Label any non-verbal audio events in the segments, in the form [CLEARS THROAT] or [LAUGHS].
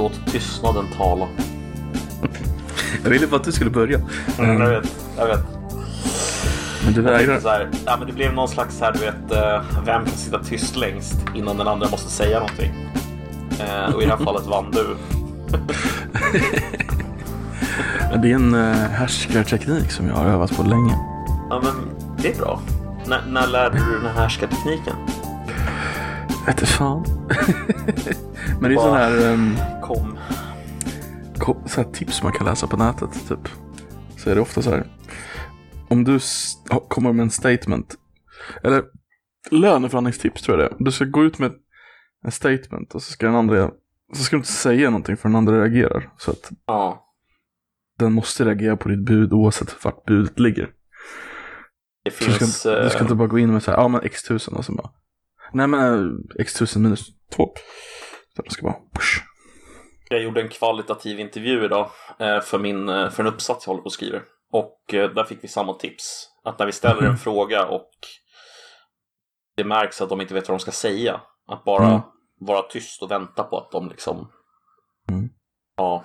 Låt tystnaden tala. Jag ville bara att du skulle börja. Mm. Jag vet, jag vet. Men du vägrar. så här, ja, men det blev någon slags så här, du vet, eh, vem kan sitta tyst längst innan den andra måste säga någonting. Eh, och i det här fallet vann du. Det är en uh, härskarteknik som jag har övat på länge. Ja, men det är bra. N- när lärde du den här härskartekniken? Vete fan. [LAUGHS] Men det är sån här, um, Kom. ko- så här tips man kan läsa på nätet. Typ. Så är det ofta så här. Om du kommer med en statement. Eller löneförhandlingstips tror jag det är. Du ska gå ut med en statement och så ska den andra. Så ska du inte säga någonting för den andra reagerar. Så att Ja. den måste reagera på ditt bud oavsett vart budet ligger. Det Så du, finns... ska, du ska eh, inte bara gå in med så här, ja men x tusen och så bara. Nej men eh, x tusen minus två. Utan du ska push. Jag gjorde en kvalitativ intervju idag eh, för, min, eh, för en uppsats jag håller på och skriver. Och där fick vi samma tips. Att när vi ställer en fråga och det märks att de inte vet vad de ska säga. Att bara Mm. vara tyst och vänta på att de liksom Mm. ja,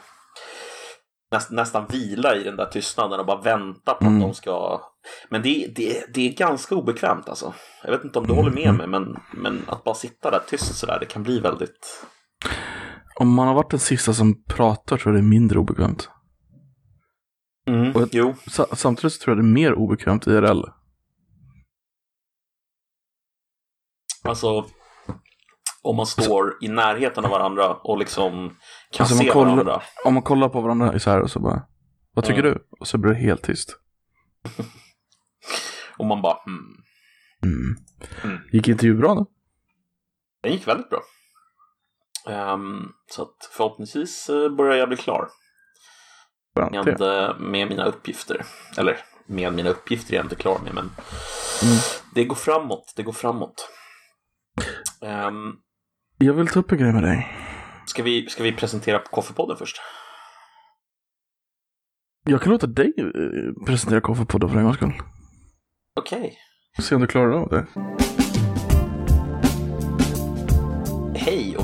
näst, nästan vila i den där tystnaden och bara vänta på Mm. att de ska... Men det, det, det är ganska obekvämt alltså. Jag vet inte om du Mm. håller med mig, men, men att bara sitta där tyst sådär, det kan bli väldigt... Om man har varit den sista som pratar tror jag det är mindre obekvämt. Mm. Och- Jo, Sa- samtidigt så tror jag det är mer obekvämt IRL. Alltså, om man står i närheten av varandra och liksom kan Alltså, se kollar- varandra. Om man kollar på varandra så här och så bara, vad tycker Ja. du? Och så blir det helt tyst. [LAUGHS] Och man bara, hmm. Mm. Mm. Gick intervjun bra då? Den gick väldigt bra. Ehm, så att förhoppningsvis eh, börjar jag bli klar med, eh, med mina uppgifter. Eller med mina uppgifter är jag inte klar med, men Mm. det går framåt. Det går framåt. Ehm, Jag vill ta upp en grej med dig. ska, vi, ska vi presentera Koffepodden först? Jag kan låta dig eh, presentera Koffepodden för en gångs skull. Okej. Se om du klarar av det.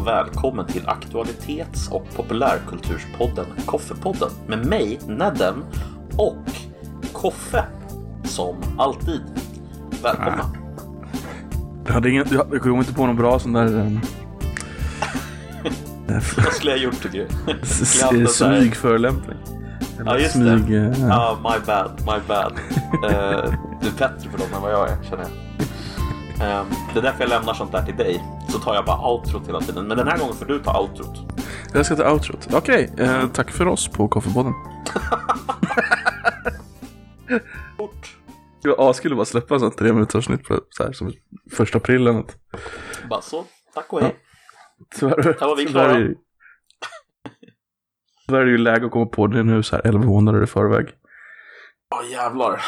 Och välkommen till aktualitets och populärkulturspodden Koffepodden med mig, Nedden och Koffe som alltid. Välkomna! Du hade ingen, du kom inte på någon bra sån där [LAUGHS] um, Vad skulle jag gjort tycker du? Jag smygförolämpning. Ja, just det. smyg, eh, Ja, my bad, my bad. Eh, du är bättre på dem än vad jag är, känner jag. Ehm, det är därför jag lämnar sånt där till dig. Så tar jag bara outrot hela tiden. Men den här gången får du ta outrot. Jag ska ta outrot. Okej, eh, tack för oss på Koffepodden. [LAUGHS] Fort. Ja, skulle bara släppa en sån tre minuters snitt på så här som första april eller något. Bara så. Tack och hej. Tyvärr, Där var vi tyvärr klara. är det- Tyvärr är det ju läge att komma på det nu så här 11 månader i förväg. Ja, jävlar.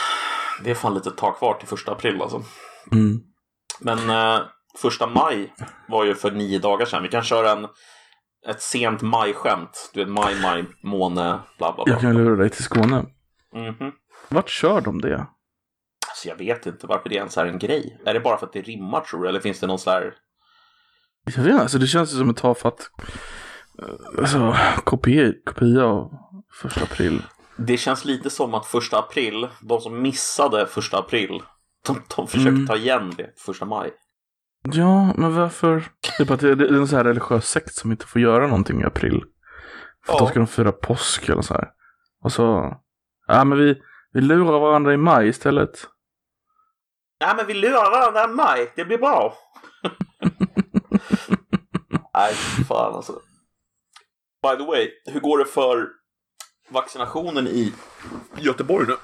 Det är fan lite tag kvar till första april alltså. Mm. Men eh, första maj var ju för nio dagar sedan. Vi kan köra en, ett sent majskämt. Du vet maj, maj, måne, bla bla bla. Jag kan lura dig till Skåne. Mhm. Vart kör de det? Alltså, jag vet inte varför det ens är en grej. Är det bara för att det rimmar tror du? Eller finns det någon sån här... Jag vet inte, alltså det känns ju som ett tafatt eh, alltså, kopia, kopia av första april. Det känns lite som att första april, de som missade första april, de, de försöker Mm. ta igen det första maj. Ja, men varför? Typ att det är en sån här religiös sekt som inte får göra någonting i april. För Ja. då ska de fira påsk eller så här. Och så, ja men vi, vi lurar varandra i maj istället. Nej men vi lurar varandra i maj, det blir bra. [LAUGHS] Nej, fan alltså. By the way, hur går det för vaccinationen i Göteborg nu?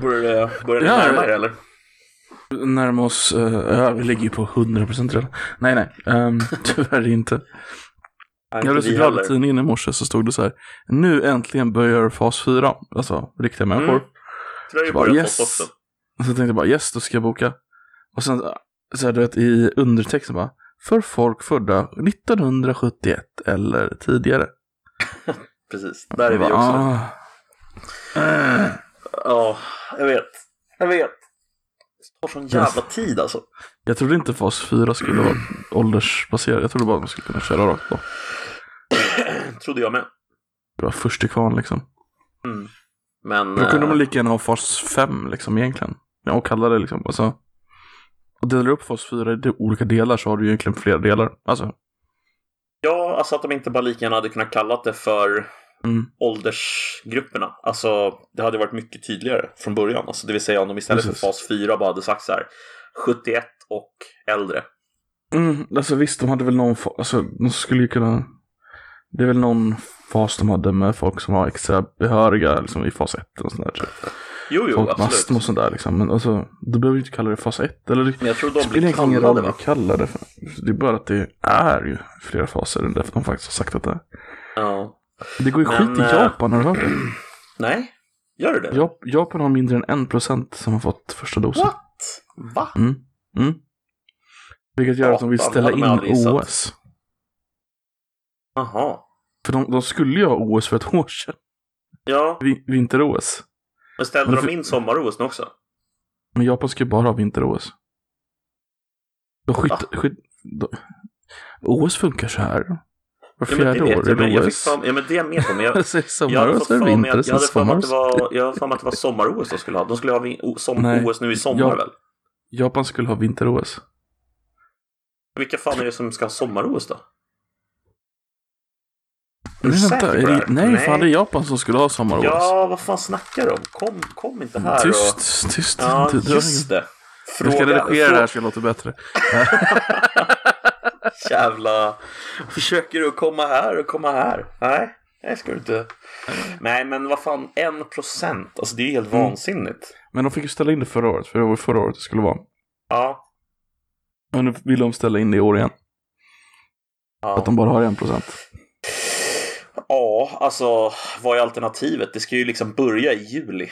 Börjar det, börjar det Ja, närma er eller? Närma oss, eh, ja vi ligger ju på 100% redan. Nej nej, um, [LAUGHS] tyvärr inte. Jag blev så glad i tidningen i morse så stod det så här. Nu äntligen börjar fas 4. Alltså riktiga människor. Mm. Det har ju Så bara, börjat yes. också. Och så tänkte jag bara yes, då ska jag boka. Och sen så här, du vet i undertexten bara. För folk födda 1971 eller tidigare. [LAUGHS] Precis, där är vi Jag också. bara, ah. Eh. Ja, jag vet. Jag vet. Tar sån jävla tid alltså. Jag trodde inte fas 4 skulle vara åldersbaserad. Jag trodde bara att man skulle kunna köra rakt på. [CLEARS THROAT] trodde jag med. Var först till kvarn liksom. Mm. Men... Då kunde eh, man lika gärna ha fas 5 liksom egentligen. Ja, och kalla det liksom. Alltså, och delar du upp fas 4 i olika delar så har du egentligen flera delar. Alltså, Ja, alltså att de inte bara lika gärna hade kunnat kallat det för mm, åldersgrupperna. Alltså, det hade varit mycket tydligare från början. Alltså, det vill säga om de istället Precis. för fas 4 bara hade sagt så här 71 och äldre. mm, alltså visst, de hade väl någon fas, alltså de skulle ju kunna, det är väl någon fas de hade med folk som var extra behöriga liksom i fas 1 och sånt där. Typ. Jo, jo, Folk med astma absolut. och sånt där liksom. Men alltså, du behöver ju inte kalla det fas 1. Eller Men jag tror de spelar blir egentligen ingen roll vad va? du kallar det för. Det är bara att det är ju flera faser än det de faktiskt har sagt att det är. Ja. Det går ju Men, skit i eh, Japan, har du hört det? [CLEARS THROAT] Nej, gör det det? Jap- Japan har mindre än 1% som har fått första dosen. What? Va? Mm. Mm. Vilket gör att de vill Japan ställa in. OS. Jaha. För de, de skulle ju ha OS för ett år sedan. Ja, Vi- Vinter-OS. men ställde Men de för- in sommar-OS nu också? Men Japan ska ju bara ha vinter-OS. De skit, Va? skit, de, OS funkar så här. Var Ja, fjärde vet år jag, är jag det OS. ja, men det är med på. Men jag, [LAUGHS] jag hade fått för mig att, jag hade för mig att det var, jag för att det var sommar-OS de skulle ha. De skulle ha som Nej. OS nu i sommar Ja. väl? Japan skulle ha vinter-OS. Vilka fan är det som ska ha sommar-OS då? Är du vänta, är det, här? nej, fan det är Japan som skulle ha sommar-OS. Ja, vad fan snackar om? Kom, kom inte här tyst, och... tyst. Ja, just det. Jag ska redigera det här så det låter bättre. [LAUGHS] [LAUGHS] [LAUGHS] Jävla... Försöker du komma här och komma här? Nej, det ska du inte. Nej, men vad fan, en procent. Alltså det är ju helt Mm. vansinnigt. Men de fick ju ställa in det förra året, för det var förra året det skulle vara. Ja. Och nu vill de ställa in det i år igen. Ja. Att de bara har en procent. ja, alltså vad är alternativet? Det ska ju liksom börja i juli.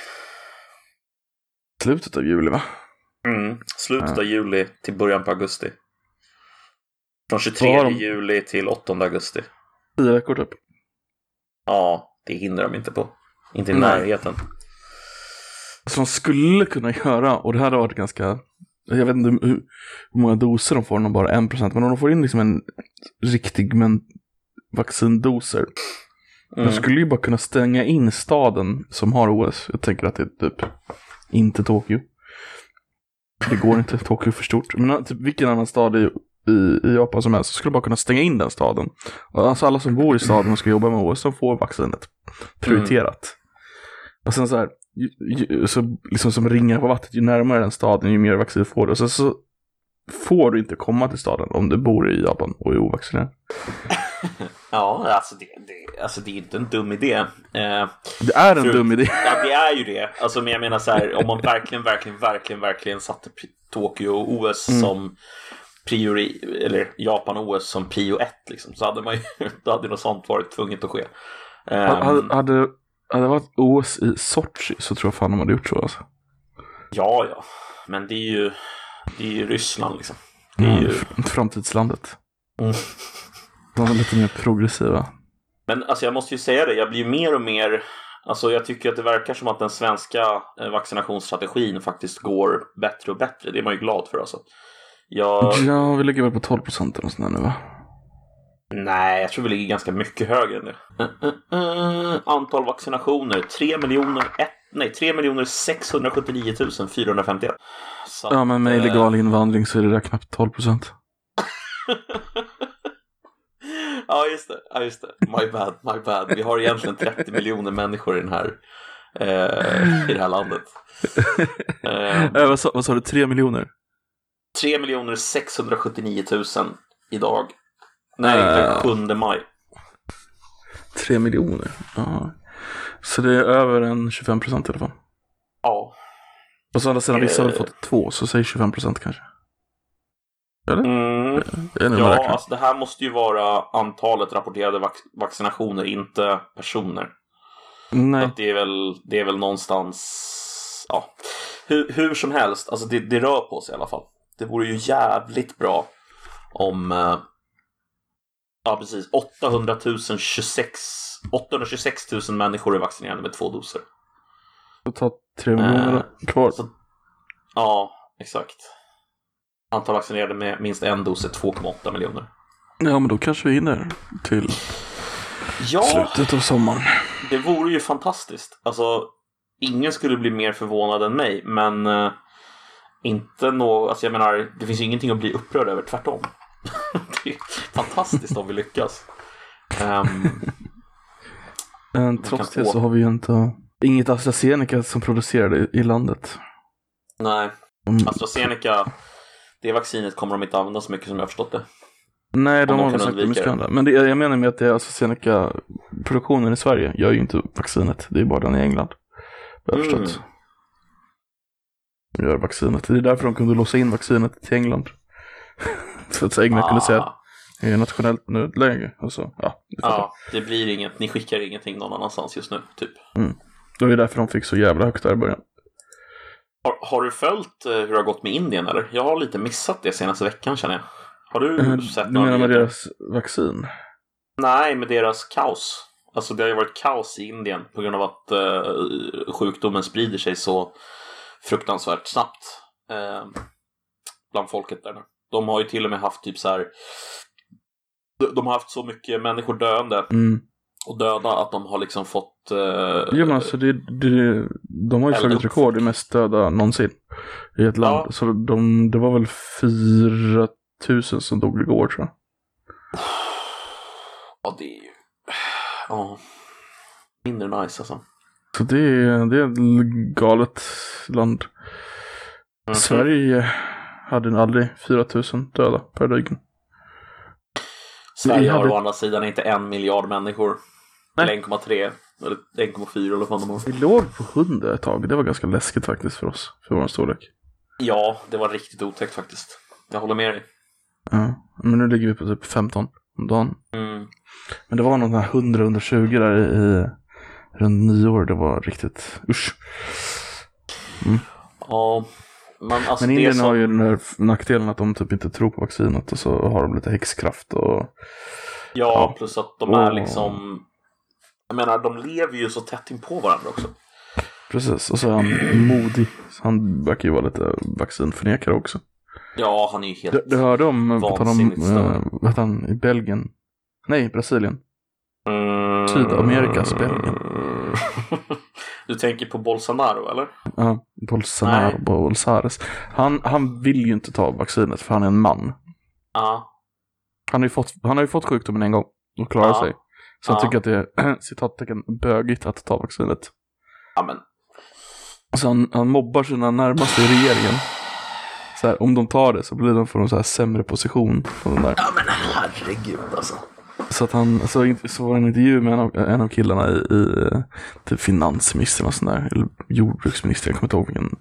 Slutet av juli va? Mm. Slutet Ja. av juli till början på augusti. Från Vad 23 har de- juli till 8 augusti. Tio veckor typ. Ja, det hinner de inte på. Inte i Nej. närheten. Som de skulle kunna göra, och det här har varit ganska, jag vet inte hur, hur många doser de får om bara en procent, men om de får in liksom en riktig men vaccindoser. Mm. De skulle ju bara kunna stänga in staden som har OS. Jag tänker att det är typ inte Tokyo. Det går inte, Tokyo är för stort. Men typ vilken annan stad i, i, i Japan som helst så skulle bara kunna stänga in den staden. Alltså alla som bor i staden och ska jobba med OS, de får vaccinet prioriterat. Och sen så här, ju, ju, så liksom som ringar på vattnet, ju närmare den staden ju mer vaccin får du. Och sen så får du inte komma till staden om du bor i Japan och är ovaccinerad. [LAUGHS] Ja, alltså det, det, alltså det är inte en dum idé. Eh, Det är en För- dum idé. ja, det är ju det. Alltså, men jag menar så här, om man verkligen, verkligen, verkligen, verkligen satte P- Tokyo-OS Mm. som priori, eller Japan-OS som prio ett, liksom, så hade man ju, [LAUGHS] då hade något sånt varit tvunget att ske. Ehm, Hade, hade, det varit OS i Sochi så tror jag fan de hade gjort så alltså. Ja, ja, men det är ju, det är ju Ryssland liksom. Det är ju, Mm, framtidslandet. Mm. De är lite mer progressiva. Men alltså jag måste ju säga det, jag blir mer och mer Alltså jag tycker att det verkar som att den svenska eh, vaccinationsstrategin faktiskt går bättre och bättre. Det är man ju glad för alltså. Jag, Ja, vi ligger väl på 12 procent eller sånt nu va? nej, jag tror vi ligger ganska mycket högre än det. Uh, uh, uh, antal vaccinationer, 3 miljoner, ett, nej, 3 miljoner 679 451. Så Ja, men med eh, illegal invandring så är det där knappt 12 procent. [LAUGHS] ja, just det. Ja, just det. My bad, my bad. Vi har egentligen 30 miljoner människor i, den här, eh, i det här landet. [LAUGHS] Eh, vad, sa, vad sa du, 3 miljoner? 3 miljoner 679 000 idag. Nej, Äh. den 7 maj. 3 miljoner? Ja. Så det är över en 25 procent i alla fall. Ja. Och så andra sidan, vissa har väl Eh. fått två, så säg 25 procent kanske. Eller? Mm. Man Ja, alltså det här måste ju vara antalet rapporterade vac- vaccinationer, inte personer. Nej. Att det, är väl, det är väl någonstans... Ja. Hur, hur som helst, alltså det, det rör på sig i alla fall. Det vore ju jävligt bra om... eh, Ja, precis. 800 000 26, 826 000 människor är vaccinerade med två doser. Så ta 3 miljoner Eh, kvar. så- Ja, exakt. Antal vaccinerade med minst en dos är 2,8 miljoner. Ja, men då kanske vi hinner till Ja, Slutet av sommaren. det vore ju fantastiskt. Alltså, ingen skulle bli mer förvånad än mig, men eh, inte nå... Alltså jag menar, det finns ju ingenting att bli upprörd över, tvärtom. [LAUGHS] det är fantastiskt om vi lyckas. Men trots det så har vi ju inte inget AstraZeneca som producerar det i landet. nej, Mm. AstraZeneca, det vaccinet kommer de inte använda så mycket som jag har förstått det. Nej, de de har väl sagt undvika mycket det. andra. Men det, jag menar med att det är AstraZeneca-produktionen i Sverige gör ju inte vaccinet. Det är bara den i England. Jag har Mm. förstått. Gör vaccinet. Det är därför de kunde låsa in vaccinet till England. [LAUGHS] För att England kunde säga att det är nationellt nödläge. Så, ja, du fattar. ja, det blir inget, ni skickar ingenting någon annanstans just nu, typ. Det var ju därför de fick så jävla högt där i början. Har, har du följt eh, hur det har gått med Indien eller? Jag har lite missat det senaste veckan känner jag. Har du Eh, sett Du några menar med deras vaccin? Nej, med deras kaos. Alltså det har ju varit kaos i Indien på grund av att eh, sjukdomen sprider sig så fruktansvärt snabbt eh, bland folket där. De har ju till och med haft typ så här. de- har haft så mycket människor döende Mm. och döda att de har liksom fått... Eh, Ja men alltså det, det, de har ju slagit rekord i mest döda någonsin. I ett land. Ja. Så de, det var väl 4 000 som dog igår tror jag. Ja, det är ju... Ja. Mindre nice alltså. Så det är, det är ett galet land. Mhm. Sverige hade aldrig 4 000 döda per dygn. Sverige har hade- å andra sidan inte en miljard människor. Eller 1,3. Eller 1,4 eller vad de har. Vi låg på 100 ett tag. Det var ganska läskigt faktiskt för oss. För vår storlek. Ja, det var riktigt otäckt faktiskt. Jag håller med dig. Ja. Men nu ligger vi på typ 15 om dagen. Mm. Men det var någon här 100-120 där i runt nyår. Det var riktigt, usch. Ja, men alltså Men Indien som... har ju den här nackdelen att de typ inte tror på vaccinet och så har de lite häxkraft och Ja, Ja. plus att de är Åh. liksom... Jag menar, de lever ju så tätt in på varandra också. precis. Och så är han [CLEARS THROAT] modig. Han verkar ju vara lite vaccinförnekare också. Ja, han är ju helt... Du, du hörde om, på tal om, eh, vad heter han, i Belgien? Nej, Brasilien. Mm. Sydamerikas Belgien. [LAUGHS] Du tänker på Bolsonaro, eller? Ja, Bolsonaro, Nej. Bolsares. Han, han vill ju inte ta vaccinet för han är en man. Ja. Han har ju fått, han har ju fått sjukdomen en gång och klarar Ja. sig. Så han Ja. tycker att det är [CLEARS THROAT] citattecken bögigt att ta vaccinet. Ja, men... Så han, han mobbar sina närmaste i regeringen. Så här, om de tar det så blir de, får de så här sämre position. På den där. Ja, men herregud alltså. Så att han, så, så var det en intervju med en av, en av killarna i, i typ finansministern och sån där, eller jordbruksministern, jag kommer inte ihåg vilken.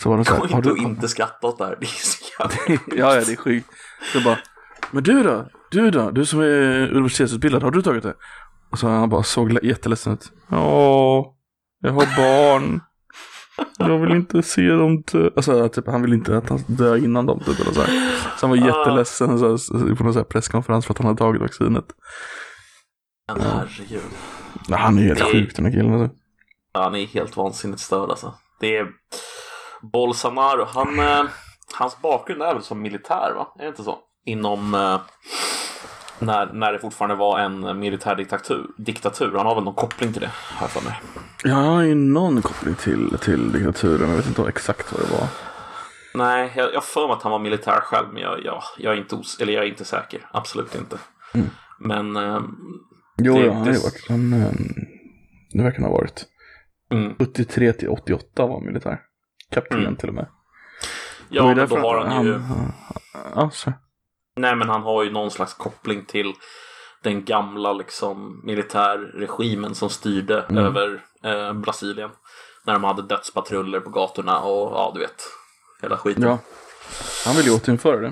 Så var det så Kom här, har inte du, och inte skratta åt det här. Det är så jävla... [LAUGHS] ja, ja, det är sjukt. Så bara, men du då? Du då? Du som är universitetsutbildad, har du tagit det? Och så han bara såg le- jätteledsen ut. Ja, jag har barn. Jag vill inte se dem dö. Alltså, typ, han vill inte att han dör innan dem. Typ, eller så, här. så han var Ah. jätteledsen så, här, på någon så här presskonferens för att han hade tagit vaccinet. Men herregud. Ja, han är helt Det- sjuk den här killen. Alltså. Han är helt vansinnigt störd alltså. Det är Bolsonaro. Han, eh, hans bakgrund är väl som militär, va? Är det inte så? Inom... Eh, när, när det fortfarande var en militär diktatur. diktatur. Han har väl någon koppling till det, har jag för mig. Ja, han har ju någon koppling till, till diktaturen. Jag vet inte exakt vad det var. Nej, jag har för mig att han var militär själv, men jag, jag, jag, är, inte os- eller jag är inte säker. Absolut inte. Men... Eh, Jo, Det- ja, han har ju varit. Han, eh, det verkar han ha varit. mm. 73 till 88 var han militär. Kapten Mm. till och med. Ja, ju men då har han ju... han- Ja, så. Nej, men han har ju någon slags koppling till den gamla liksom militärregimen som styrde Mm. över eh, Brasilien. När de hade dödspatruller på gatorna och ja, du vet. Hela skiten. Ja. Han vill ju återinföra det.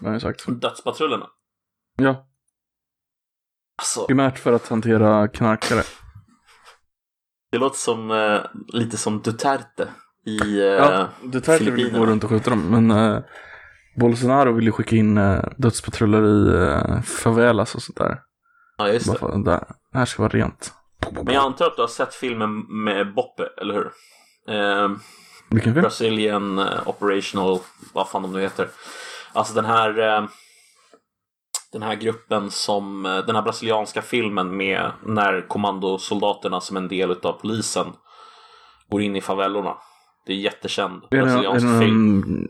Har han ju sagt. Dödspatrullerna. Ja, Alltså, primärt för att hantera knarkare. det låter som eh, lite som Duterte i eh, Ja, Duterte vill ju gå Filippinerna. runt och skjuta dem. Men eh, Bolsonaro vill ju skicka in eh, dödspatruller i eh, favelas och sånt där. Ja, just Bara det. att där, det här ska vara rent. Men jag antar att du har sett filmen med Boppe, eller hur? Eh, Vilken film? Brazilian eh, Operational, vad fan de nu heter. Alltså den här, eh, Den här gruppen som, den här brasilianska filmen med när kommandosoldaterna som en del av polisen går in i favellorna. Det är jättekänd Är det, är brasiliansk det film.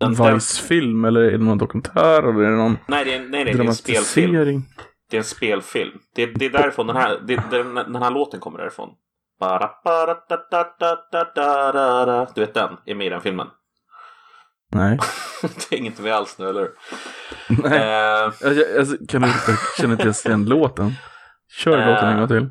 Den, Vice-film eller är det någon dokumentär eller är det någon nej, det är, nej, nej, det är en spelfilm. Det är en spelfilm. Det, det är därifrån den här, det, den, den här låten kommer därifrån. Du vet den, är med i den filmen. Nej. [LAUGHS] det är inget med alls nu, eller hur? Nej. Eh, Jag, jag, alltså, kan du, jag känner inte ens igen låten. Kör Eh. låten en gång till.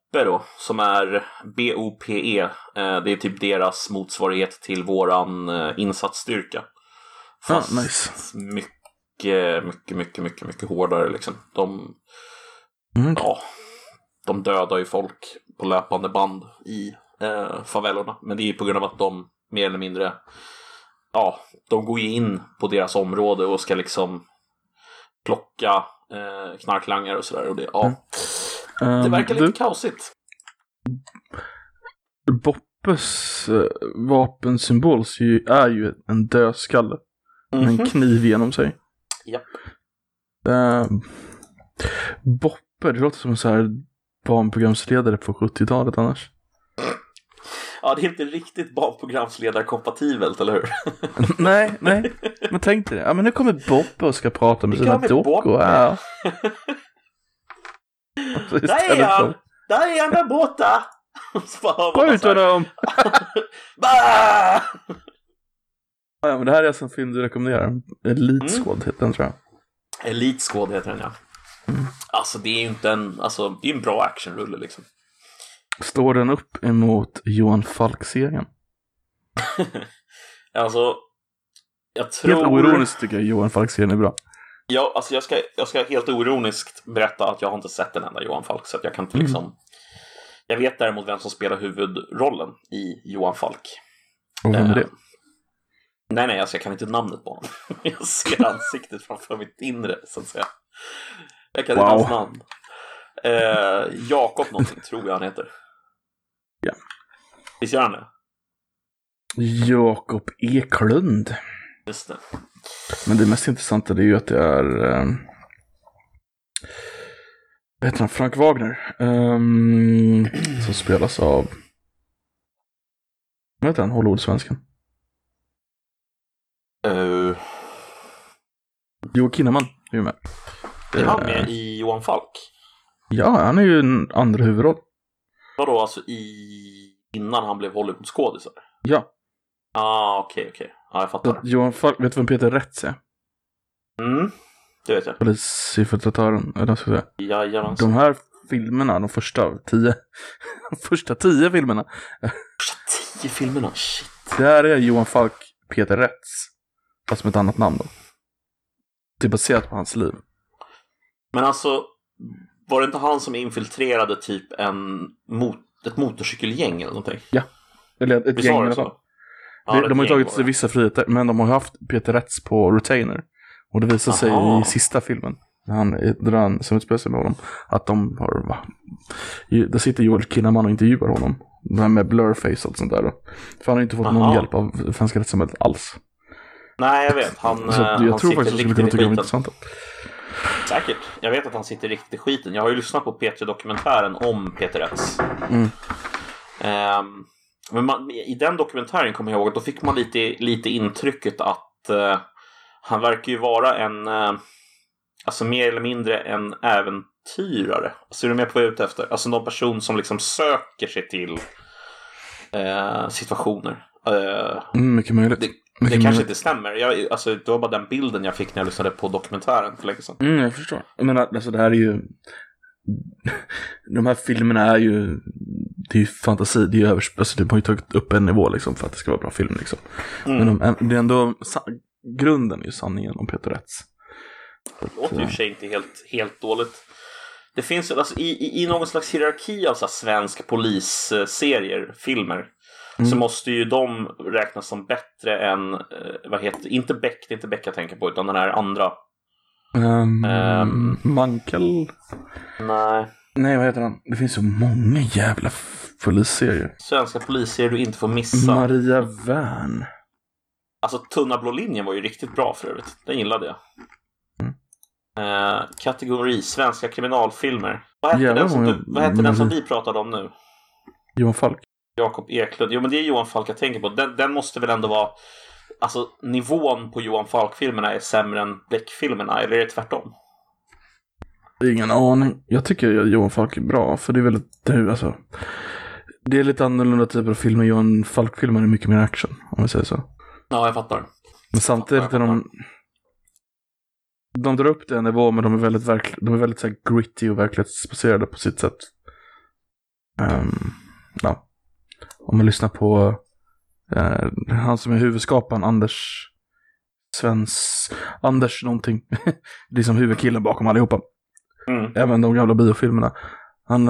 Boppe då, som är BOPE. Eh, det är typ deras motsvarighet till våran eh, insatsstyrka. Ah, Fast nice. mycket, mycket, mycket, mycket, mycket hårdare liksom. De, Mm. ja, de dödar ju folk på löpande band i eh, favellorna. Men det är ju på grund av att de mer eller mindre, ja, de går ju in på deras område och ska liksom plocka eh, knarklangare och sådär. Och det, ja, det Ehm, verkar du, lite kaosigt. Boppes uh, vapensymbol är ju en dödskalle med en Mhm. kniv genom sig. Japp. Ehm, Boppe, det låter som en så här barnprogramsledare på 70-talet annars. Ja, det är inte riktigt barnprogramsledarkompatibelt, eller hur? [LAUGHS] nej, nej. Men tänk dig det. Ja, men nu kommer Boppe och ska prata med sina dockor. Ja. [LAUGHS] Där är han! Där är han där borta! Skjut honom! Ja, men det här är alltså en film du rekommenderar. Elite Mm. Heter den tror jag. Elite Squad heter den ja. Alltså det är ju inte en, alltså det är en bra actionrulle liksom. Står den upp emot Johan Falk-serien? [LAUGHS] Alltså, jag Helt tror... oironiskt tycker jag Johan Falk-serien är bra. Ja, alltså jag ska, jag ska helt oironiskt berätta att jag har inte sett den enda Johan Falk, så att jag kan inte Mm. liksom... Jag vet däremot vem som spelar huvudrollen i Johan Falk. Och vem är det? Eh, Nej, nej, alltså jag kan inte namnet på honom. [LAUGHS] Jag ser [LAUGHS] ansiktet framför mitt inre, så att säga. Jag kan inte Wow. hans namn. Eh, Jakob någonting, tror jag han heter. Ja. Visst gör han det? Jakob Eklund. Just det. Men det mest intressanta det är ju att det är... Eh, vad heter han? Frank Wagner. ehm, som spelas av... Vad heter han? Hollywood-svensken? Uh, Joakim Kinnaman är ju med. är han Eh, med i Johan Falk? Ja, han är ju en andra huvudroll. Vadå, alltså i... innan han blev Hollywoodskådis? Ja, Ah, okej, okej. Ja, jag fattar. att Johan Falk, vet du vem Peter Rätz är? Mm, det vet jag. Polisinfiltratören, eller vad ska jag säga. Jajamensan. De här filmerna, de första tio, de [LAUGHS] första tio filmerna, Första tio filmerna, shit. där är Johan Falk Peter Rätz. Fast med ett annat namn då. Det är baserat på hans liv. Men alltså, var det inte han som infiltrerade typ en mot, ett motorcykelgäng eller någonting? Eller ett Visst gäng i alla det fall. Ja, det de har ju tagit sig vissa friheter, men de har ju haft Peter Rätz på retainer. Och det visar sig Aha. i sista filmen, när han, där han som utspelar sig med honom, att de har, va? Ju- Där sitter Joel Kinnaman och intervjuar honom. Det här med blurface och sånt där då. För han har inte fått någon Aha. hjälp av svenska rättssamhället alls. Nej, jag vet. Han, Så eh, att han jag tror faktiskt att skulle kunna tycka det var intressant. Säkert. Jag vet att han sitter riktigt i skiten. Jag har ju lyssnat på P3-dokumentären om Peter Rätz. Mm. Ehm, men man, i den dokumentären kommer jag ihåg att då fick man lite, lite intrycket att eh, han verkar ju vara en, eh, alltså mer eller mindre en äventyrare. Alltså är du med på vad jag är ute efter? Alltså någon person som liksom söker sig till eh, situationer. Eh, Mm, mycket möjligt. det, det kanske möjligt. inte stämmer. Jag, alltså, det var bara den bilden jag fick när jag lyssnade på dokumentären för länge sedan. Mm, jag förstår. Menar, alltså det här är ju... [LAUGHS] De här filmerna är ju... Det är ju fantasi, det är ju övers... Alltså de har ju tagit upp en nivå liksom för att det ska vara bra film liksom. Mm. Men de, det är ändå... Grunden är ju sanningen om Peter Rätz. Det låter ju i och för sig inte helt, helt dåligt. Det finns alltså, i, i, någon slags hierarki av så här, svensk polisserier, filmer, så måste ju de räknas som bättre än, eh, vad heter inte Beck, det är inte Beck jag tänker på, utan den här andra. Um, Ehm. Mankel? Nej. Nej, vad heter han? Det finns så många jävla polisserier. Svenska polisserier du inte får missa. Maria Wern. Alltså Tunna blå linjen var ju riktigt bra för övrigt. Den gillade jag. Eh, kategori svenska kriminalfilmer. Vad hette, Jävlar den som, du, vad hette den som vi pratade om nu? Johan Falk. Jakob Eklund. Jo men det är Johan Falk jag tänker på. Den, den måste väl ändå vara... Alltså nivån på Johan Falk-filmerna är sämre än Beck-filmerna, eller är det tvärtom? Ingen aning. Jag tycker Johan Falk är bra, för det är väldigt, alltså, det är lite annorlunda typer av filmer. Johan Falk-filmer är mycket mer action, om vi säger så. Ja, jag fattar. Men samtidigt är de, de drar upp det en nivå, men de är väldigt, verkl, de är väldigt så här, gritty och verklighetsbaserade på sitt sätt. Ehm, ja. Om man lyssnar på eh, han som är huvudskaparen, Anders Svens, Anders någonting. [LAUGHS] det är som huvudkillen bakom allihopa. Mm. även de gamla biofilmerna. Han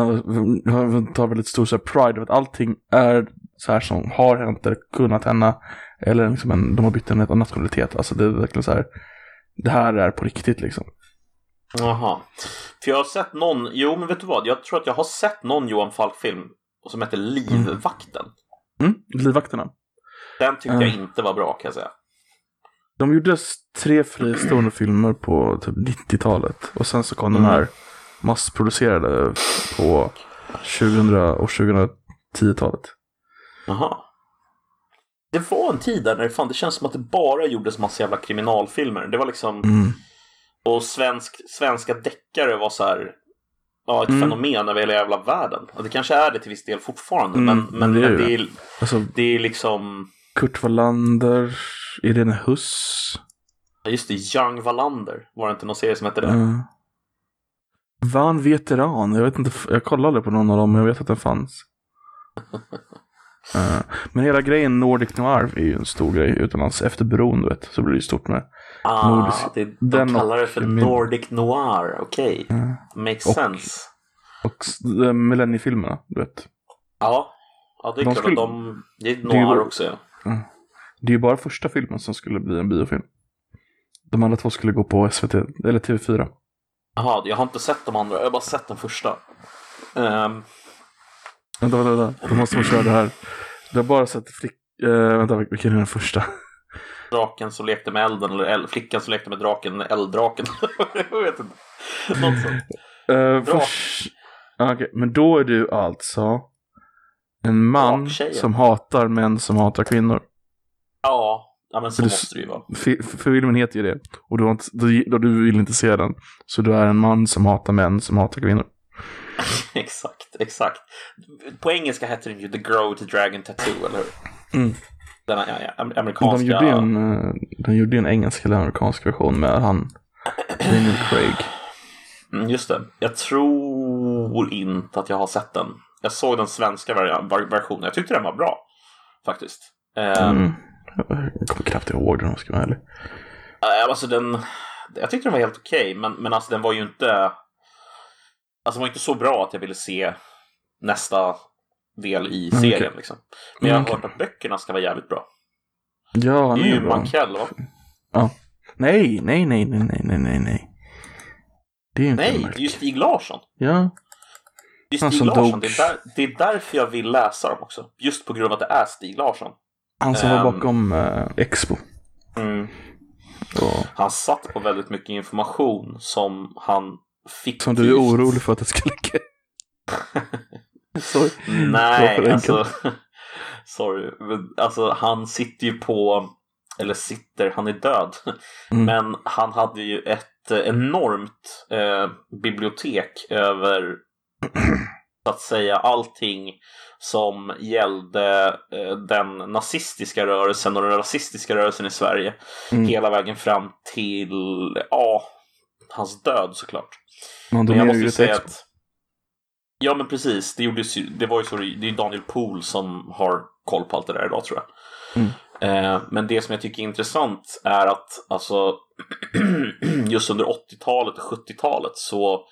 tar väldigt stor så här, pride av att allting är så här som har hänt eller kunnat hända. Eller liksom en, de har bytt en nationalitet. Alltså det är verkligen så här. Det här är på riktigt liksom. Jaha. För jag har sett någon, jo men vet du vad? Jag tror att jag har sett någon Johan Falk-film som heter Livvakten. Mm, Livvakterna. Den tyckte jag Mm. inte var bra kan jag säga. De gjorde tre fristående filmer på typ 90-talet. Och sen så kom Mm. de här massproducerade på 2000 och 2010-talet. Jaha. Det var en tid där när det, fan, det känns som att det bara gjordes massa jävla kriminalfilmer. Det var liksom, Mm. och svensk, svenska deckare var så här, ja, ett Mm. fenomen över hela jävla världen. Och det kanske är det till viss del fortfarande, Mm, men, men, det är men det, det. är, Alltså det är liksom, Kurt Wallander, Irene Huss. ja, just det, Young Wallander, var det inte någon serie som hette det? Uh, Van Veteran, jag vet inte, jag kollade på någon av dem men jag vet att den fanns. [LAUGHS] Eh, men hela grejen Nordic Noir är ju en stor grej utomlands. Efter bron du vet, så blir det stort med. Ah, Nordisk- det, de den kallar det för Nordic Noir, okej. Makes Och- sense. Och de millenniefilmerna, du vet. Ja, ja det är De klart skulle- de, det är Det noir ju- också ja. Det är ju bara första filmen som skulle bli en biofilm. De andra två skulle gå på SVT, eller TV4. Jaha, jag har inte sett de andra, jag har bara sett den första. Ehm, Vänta, vänta, vänta. Då måste man köra det här. Du har bara sett flick... Uh, vänta, vilken är den första? draken som lekte med elden, eller el- flickan som lekte med draken, elddraken. [LAUGHS] jag vet inte. Något sånt. Uh, först... Okej, men då är du alltså en man som hatar män som hatar kvinnor. Ja, ja men så För måste det ju vara. Fi- för filmen heter ju det. Och du, inte, du, du vill inte se den. Så du är en man som hatar män som hatar kvinnor. [LAUGHS] exakt, exakt. På engelska heter den ju The Grow to Dragon Tattoo, eller hur? Mm. Den ja, ja, amerikanska... de gjorde en, eh, de gjorde en engelsk eller amerikansk version med han [CLEARS THROAT] Daniel Craig. Mm, just det. Jag tror inte att jag har sett den. Jag såg den svenska versionen. Jag tyckte den var bra. Faktiskt. Ehm, Mm. Jag kommer knappt ihåg den om jag ska vara ärlig. alltså den... Jag tyckte den var helt okej, men, men alltså den var ju inte... Alltså den var inte så bra att jag ville se nästa del i Mm, serien. okej. Liksom. Men jag har Mm, hört att böckerna ska vara jävligt bra. Ja, han är ju. Mankell, va? Nej, nej, nej, nej, nej, nej, nej, nej. Det är ju inte Nej, Mark. det är ju Stig Larsson. Ja, Det är Stig Larsson. Det är, där, det är därför jag vill läsa dem också. Just på grund av att det är Stig Larsson. Han som var Ehm. bakom eh, Expo. Mm. Och, Han satt på väldigt mycket information som han fick. som du är orolig för att det ska läcka. [LAUGHS] Sorry. Nej, alltså. [LAUGHS] sorry. Alltså han sitter ju på, eller sitter, han är död. Mm. Men han hade ju ett enormt eh, bibliotek över att säga allting som gällde eh, den nazistiska rörelsen och den rasistiska rörelsen i Sverige. Mm. Hela vägen fram till, ja, hans död såklart. Man Men jag måste ju säga att Ja men precis, det, gjordes ju, det var ju så, det är Daniel Pohl som har koll på allt det där idag tror jag. Mm. Eh, men det som jag tycker är intressant är att alltså [CLEARS THROAT] just under 80-talet och 70-talet så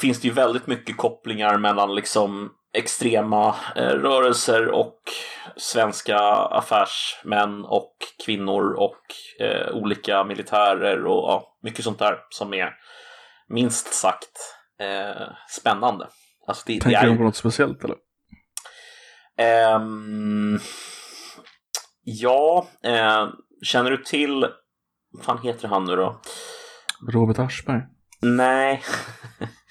finns det ju väldigt mycket kopplingar mellan liksom extrema eh, rörelser och svenska affärsmän och kvinnor och eh, olika militärer och ja, mycket sånt där som är minst sagt eh, spännande. Alltså det, Tänker det är du på något speciellt eller? Ehm, ja, eh, känner du till, vad fan heter han nu då? Robert Aschberg? Nej. [LAUGHS]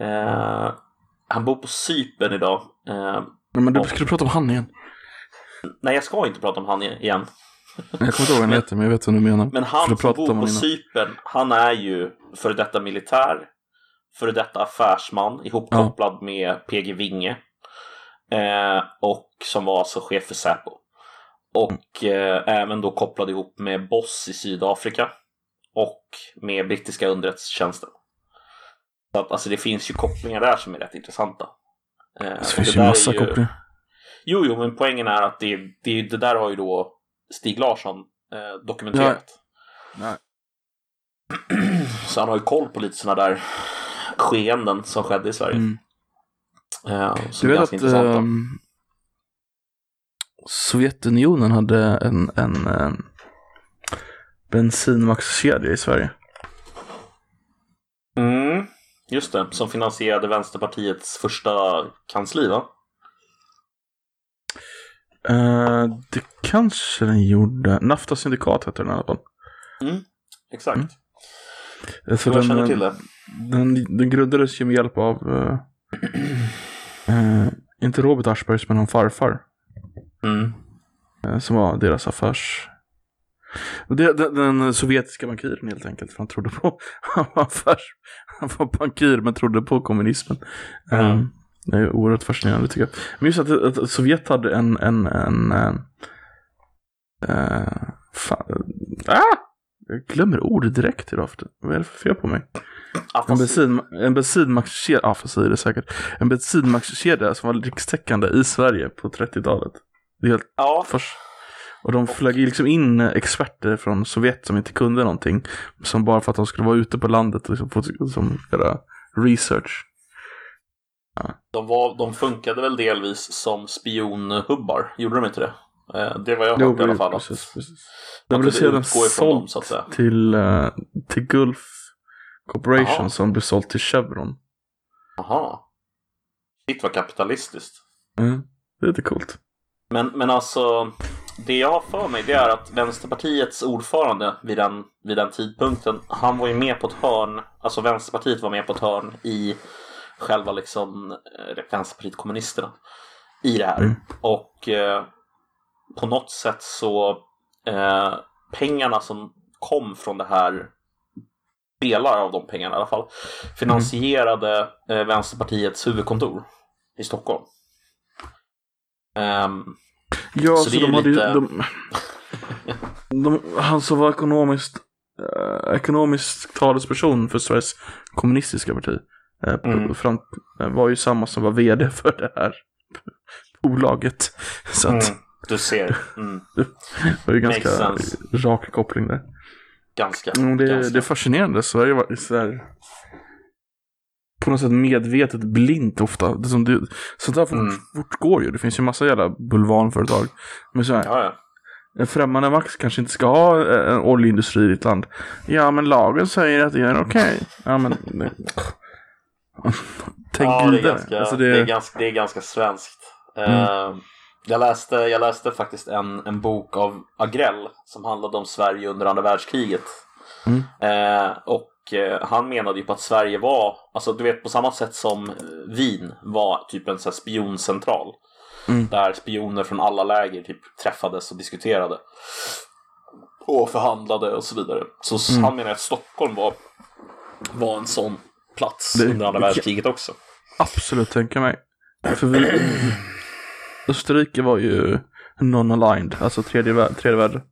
eh, han bor på Cypern idag. Eh, men du Och- skulle prata om han igen. nej, jag ska inte prata om han igen. Jag kommer inte ihåg vad han heter, men jag vet vad du menar. Men han som bor på. Cypern, han är ju före detta militär, före detta affärsman ihopkopplad med PG Winge. Eh, och som var alltså chef för Säpo. Och eh, även då kopplad ihop med Boss i Sydafrika. Och med brittiska underrättelsetjänsten. Så att alltså det finns ju kopplingar där som är rätt intressanta. Eh, Det finns det ju massa kopplingar. Jo, jo, men poängen är att det, det, det där har ju då Stig Larsson eh, dokumenterat. Nej. [CLEARS THROAT] Så han har ju koll på lite sådana där skeenden som skedde i Sverige. Mm. Eh, som Du vet att ehm, Sovjetunionen hade en, en um, bensinmackskedja i Sverige. Mm, just det, som finansierade Vänsterpartiets första kansli, va? Eh, det kanske den gjorde. Nafta syndikat hette den i alla fall. Exakt. Mm. Eh, Så jag den, känner till eh, det. Den, den grundades ju med hjälp av, eh, eh, inte Robert Aschbergs, men han farfar. Mm. eh, som var deras affärs... Det, den, den sovjetiska bankiren helt enkelt, för han trodde på, [LAUGHS] han var affärs, han var bankir men trodde på kommunismen. Mm. Eh, det är oerhört fascinerande tycker jag. Men just att, att Sovjet hade en, en, en, en eh, fan, ah! Jag glömmer ord direkt idag. Vad är det för fel på mig? Ah, En, bensin, en bensinmackskedja, ja för säger det säkert. En bensinmackskedja som var rikstäckande i Sverige på 30-talet. Det är helt ja, först. Och de flög liksom in experter från Sovjet som inte kunde någonting. Som bara för att de skulle vara ute på landet och liksom få som, göra research. de, var, de funkade väl delvis som spionhubbar, gjorde de inte det? Eh, det var jag hört i alla fall. precis, precis. De blev sedan sålt så till, eh, till Gulf Corporation Jaha. som blev sålt till Chevron. Jaha. Shit vad kapitalistiskt. Mm. Det är lite coolt. Men, men alltså, det jag har för mig det är att Vänsterpartiets ordförande vid den, vid den tidpunkten, han var ju med på ett hörn, alltså Vänsterpartiet var med på ett hörn i själva liksom eh, Vänsterpartiet kommunisterna i det här. Mm. Och eh, på något sätt så eh, pengarna som kom från det här delar av de pengarna i alla fall finansierade eh, Vänsterpartiets huvudkontor i Stockholm. Ehm, Ja, Så så, de ju hade ju... lite- De, de, han som var ekonomiskt, eh, ekonomisk talesperson för Sveriges kommunistiska parti eh, Mm. fram, eh, var ju samma som var vd [LAUGHS] för det här bolaget. Så att Mm, du ser. Mm, [LAUGHS] det var ju ganska rak koppling där. ganska. Mm, det, ganska. det är fascinerande. Sverige var så här, på något sätt medvetet blint ofta. Det som det, sånt där Mm. fortgår ju. Det finns ju massa jävla bulvanföretag. Men så här, Ja, ja. en främmande makt kanske inte ska ha eh, en oljeindustri i ditt land. Ja, men lagen säger att det är okej. Ja, men... det- [LAUGHS] Tänk ja, det är, ganska, Alltså, det... det, är ganska, det är ganska svenskt. Eh, jag, läste, jag läste faktiskt en, en bok av Agrell som handlade om Sverige under andra världskriget. Mm. Eh, och eh, han menade ju på att Sverige var, alltså du vet på samma sätt som eh, Wien var typ en så här spioncentral. Mm. Där spioner från alla läger typ träffades och diskuterade. Och förhandlade och så vidare. Så Mm. han menar att Stockholm var, var en sån plats Det- under andra världskriget också. absolut tänka mig. För vi... [CLEARS THROAT] Österrike var ju non-aligned, alltså tredje, vär- tredje världen.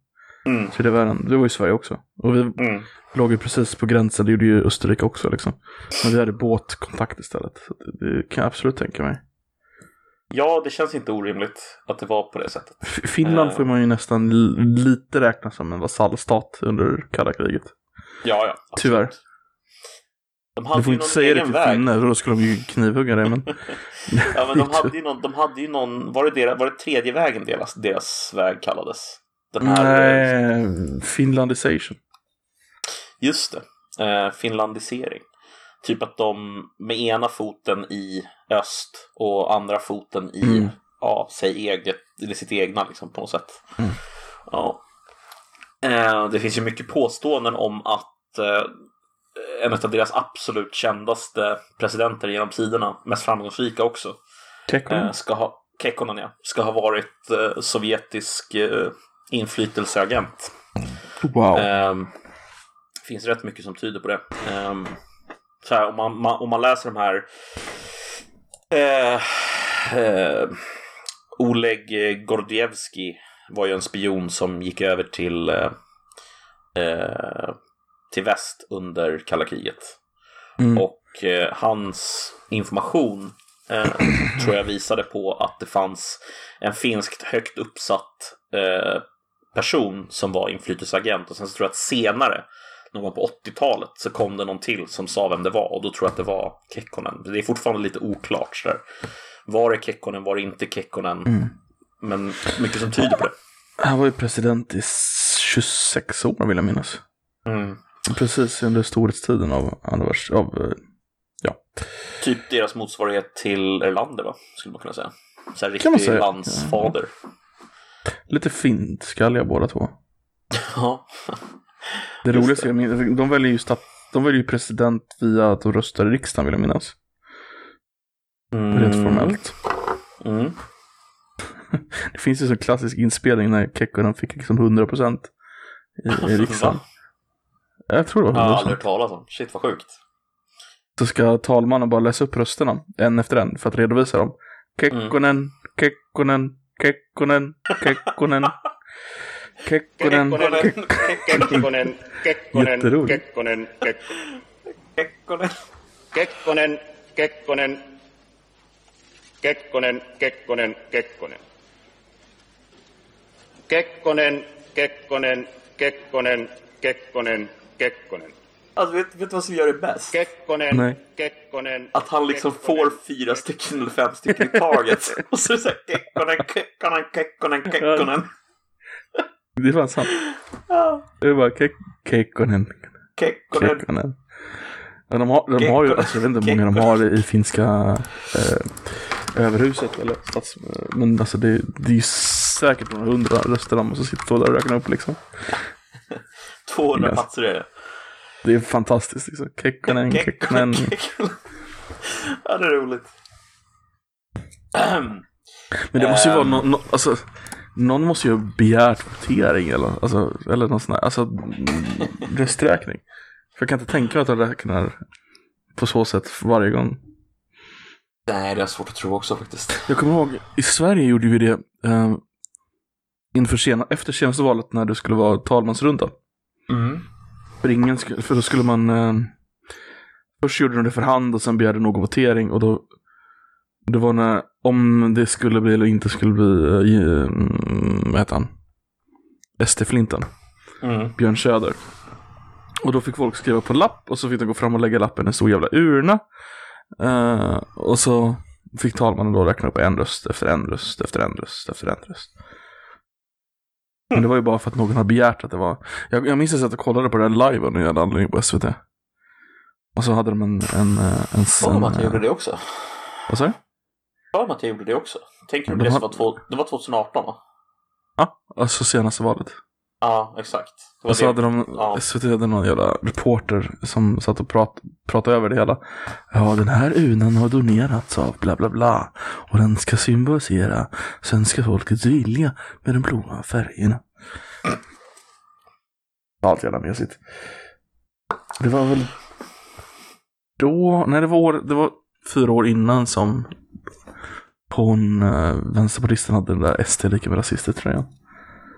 Mm. Tredje världen, det var ju Sverige också. Och vi Mm. låg ju precis på gränsen, det gjorde ju Österrike också liksom. Men vi hade båtkontakt istället. Så det, det kan jag absolut tänka mig. Ja, det känns inte orimligt att det var på det sättet. F- Finland Eh. får man ju nästan lite räkna som en vasallstat under kalla kriget. Ja, ja. absolut. Tyvärr. De Du hade får ju inte säga det till finnar, då skulle de ju knivhugga dig. Men... [LAUGHS] Ja, men de [LAUGHS] hade ju någon, de hade ju någon var, det deras, var det tredje vägen deras, deras väg kallades? Den här, eh, Nej, finlandisation. Just det, eh, finlandisering. Typ att de med ena foten i öst och andra foten i, Mm. ja, säg eget, eller sitt egna liksom på något sätt. Mm. Ja. Eh, det finns ju mycket påståenden om att eh, en av deras absolut kändaste presidenter genom tiderna, mest framgångsrika också, Kekkonen. eh, ska ha, Kekkonen ja, ska ha varit eh, sovjetisk eh, inflytelseagent. Wow. Ehm, Det finns rätt mycket som tyder på det. Ehm, så här, om, man, man, om man läser de här eh, eh, Oleg Gordievski var ju en spion som gick över till eh, till väst under kalla kriget. Mm. Och hans information tror jag visade på att det fanns en finskt högt uppsatt person som var inflytelseagent och sen så tror jag att senare någon gång på 80-talet så kom det någon till som sa vem det var och då tror jag att det var Kekkonen. Det är fortfarande lite oklart så där. Var det Kekkonen, var det inte Kekkonen? Mm. Men mycket som tyder på det. Han var ju president i 26 år vill jag minnas. Mm. Precis under storhetstiden av. Av, eh, ja. Typ deras motsvarighet till Erlander va? Skulle man kunna säga. Så här riktig landsfader. Lite finskalliga båda två. Ja. Det roligaste, jag minns, de väljer ju stat, de väljer ju president via att de röstar i riksdagen vill jag minnas. Rent formellt. Mm. [LAUGHS] Det finns ju en klassisk inspelning när Kekkonen fick liksom 100% i, i [LAUGHS] riksdagen. Jag tror det Jag var har 100%. aldrig hört talas om. Shit vad sjukt. Så ska talmannen bara läsa upp rösterna en efter en för att redovisa dem. Kekkonen, Kekkonen, Kekkonen, Kekkonen, Kekkonen. Kekkonen, Kekkonen, Kekkonen. Kekkonen, Kek- Kekkonen. Kekkonen, Kekkonen, Kekkonen, Kekkonen, Kekkonen. Kekkonen, Kekkonen, Kekkonen, Kekkonen, Kekkonen. Alltså, vet, vet du vad som gör det bäst? Kekkonen, Nej. Kekkonen. Att han liksom får fyra stycken eller fem stycken i taget. [LAUGHS] Och så är det såhär Kekkonen, Kekkonen, Kekkonen, Kekkonen. Det är fan sant. Det är bara Kek- Kekkonen, Kekkonen. Kekkonen. Ja, de har, de har ju, alltså, jag vet inte hur många de har i finska eh, överhuset eller stats... Men alltså det, det är ju säkert några hundra röster de måste sitta och räkna upp liksom. [LAUGHS] 200 Yes. platser är det. Det är fantastiskt liksom. Kekkonen, Kekkonen. [LAUGHS] Ja, det är roligt. Men det måste ju vara Ehm. någon, no, alltså, någon måste ju ha begärt votering eller, alltså, eller någon sån här, alltså rösträkning. För jag kan inte tänka mig att de räknar på så sätt varje gång. Nej, det är svårt att tro också faktiskt. Jag kommer ihåg, i Sverige gjorde vi det eh, inför sena, efter senaste valet när det skulle vara talmansrunda. Mm. För, ingen skulle, för då skulle man, eh, först gjorde de det för hand och sen begärde någon votering och då, det var när, om det skulle bli eller inte skulle bli, eh, mm, vad heter han? SD-flinten. Mm. Björn Söder. Och då fick folk skriva på en lapp och så fick de gå fram och lägga lappen i en stor jävla urna. Eh, och så fick talmannen då räkna upp en röst efter en röst efter en röst efter en röst. Men det var ju bara för att någon har begärt att det var. Jag, jag minns att jag kollade på det här live av någon jävla anledning på SVT. Och så hade de en... en, eh, en, om att jag en gjorde det också? Vad sa du? Om att jag gjorde det också? Tänker du på de det som var, två, det var 2018 va? Ja, alltså senaste valet. Ja, exakt. Och så det. hade de, Ja. SVT hade någon jävla reporter som satt och prat, pratade över det hela. Ja, den här urnan har donerats av bla bla bla. Och den ska symbolisera svenska folkets vilja med de blåa färgerna. [CLEARS THROAT] Allt jävla mesigt. Det var väl då, nej det var, år, det var fyra år innan som hon, äh, vänsterpartisten hade den där ST lika med rasister tröjan.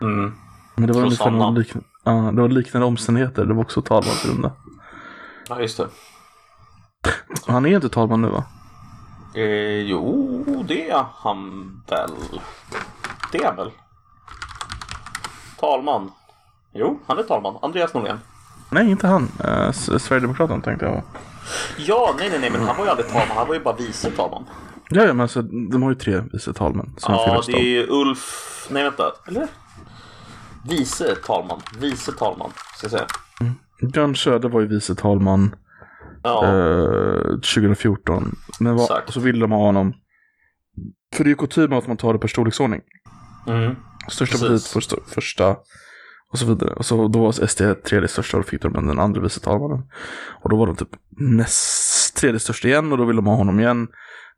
Mm. Men det var ungefär någon liknande, ja, det var liknande omständigheter. Det var också talmansrunda. Ja, just det. [LAUGHS] Han är inte talman nu va? Eh, jo, det är han väl. Det är han väl. Talman. Jo, han är talman. Andreas Norlén. Nej, inte han. Uh, Sverigedemokraten tänkte jag. Ja, nej, nej, nej, men han var ju aldrig talman. Han var ju bara vice talman. Ja, ja men alltså, de har ju tre vice talmän. Ja, det är ju Ulf... Nej, vänta. Eller? Vice talman. Vice talman, ska jag säga. Björn Söder var ju vice talman Ja, eh, 2014. Men Exakt. så ville de ha honom. För det är ju kutym att man tar det per storleksordning. mm. Största partiet första, första och så vidare. Och så, då var SD tredje största och då fick de den andra vice talmannen. Och då var de typ näst tredje största igen och då ville de ha honom igen.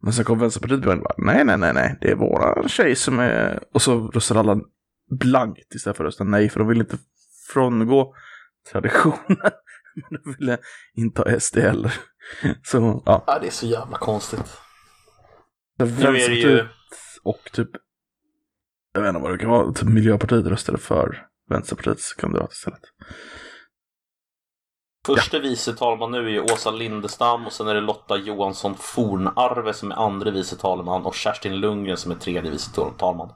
Men sen kom Vänsterpartiet och bara nej, nej, nej, nej, det är våra tjej som är... Och så röstade alla blankt istället för att rösta nej, för de ville inte frångå traditionen. [LAUGHS] Men de ville inte ha SD heller. [LAUGHS] Så, ja. ja, det är så jävla konstigt. Så Nu är det Vänsterpartiet ju... och typ, jag vet inte vad det kan vara, typ Miljöpartiet röstade för Vänsterpartiets kandidat istället. Förste vice talman nu är Åsa Lindestam och sen är det Lotta Johansson Fornarve som är andra vice talman och Kerstin Lundgren som är tredje vice talman.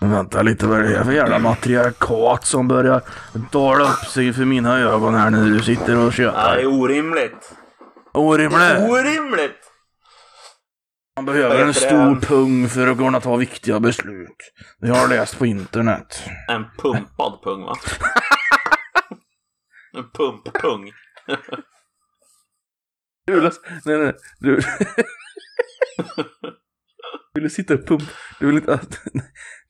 Men vänta lite, vad är det för jävla matriarkat som börjar dala upp sig för mina ögon här när du sitter och tjötar? orimligt! Orimligt! Orimligt! Man behöver en stor det? pung för att kunna ta viktiga beslut. Det har jag läst på internet. En pumpad pung va? en pumppung. Du, nej, nej, du. [LAUGHS] du ville sitta och pumpa. Du vill inte...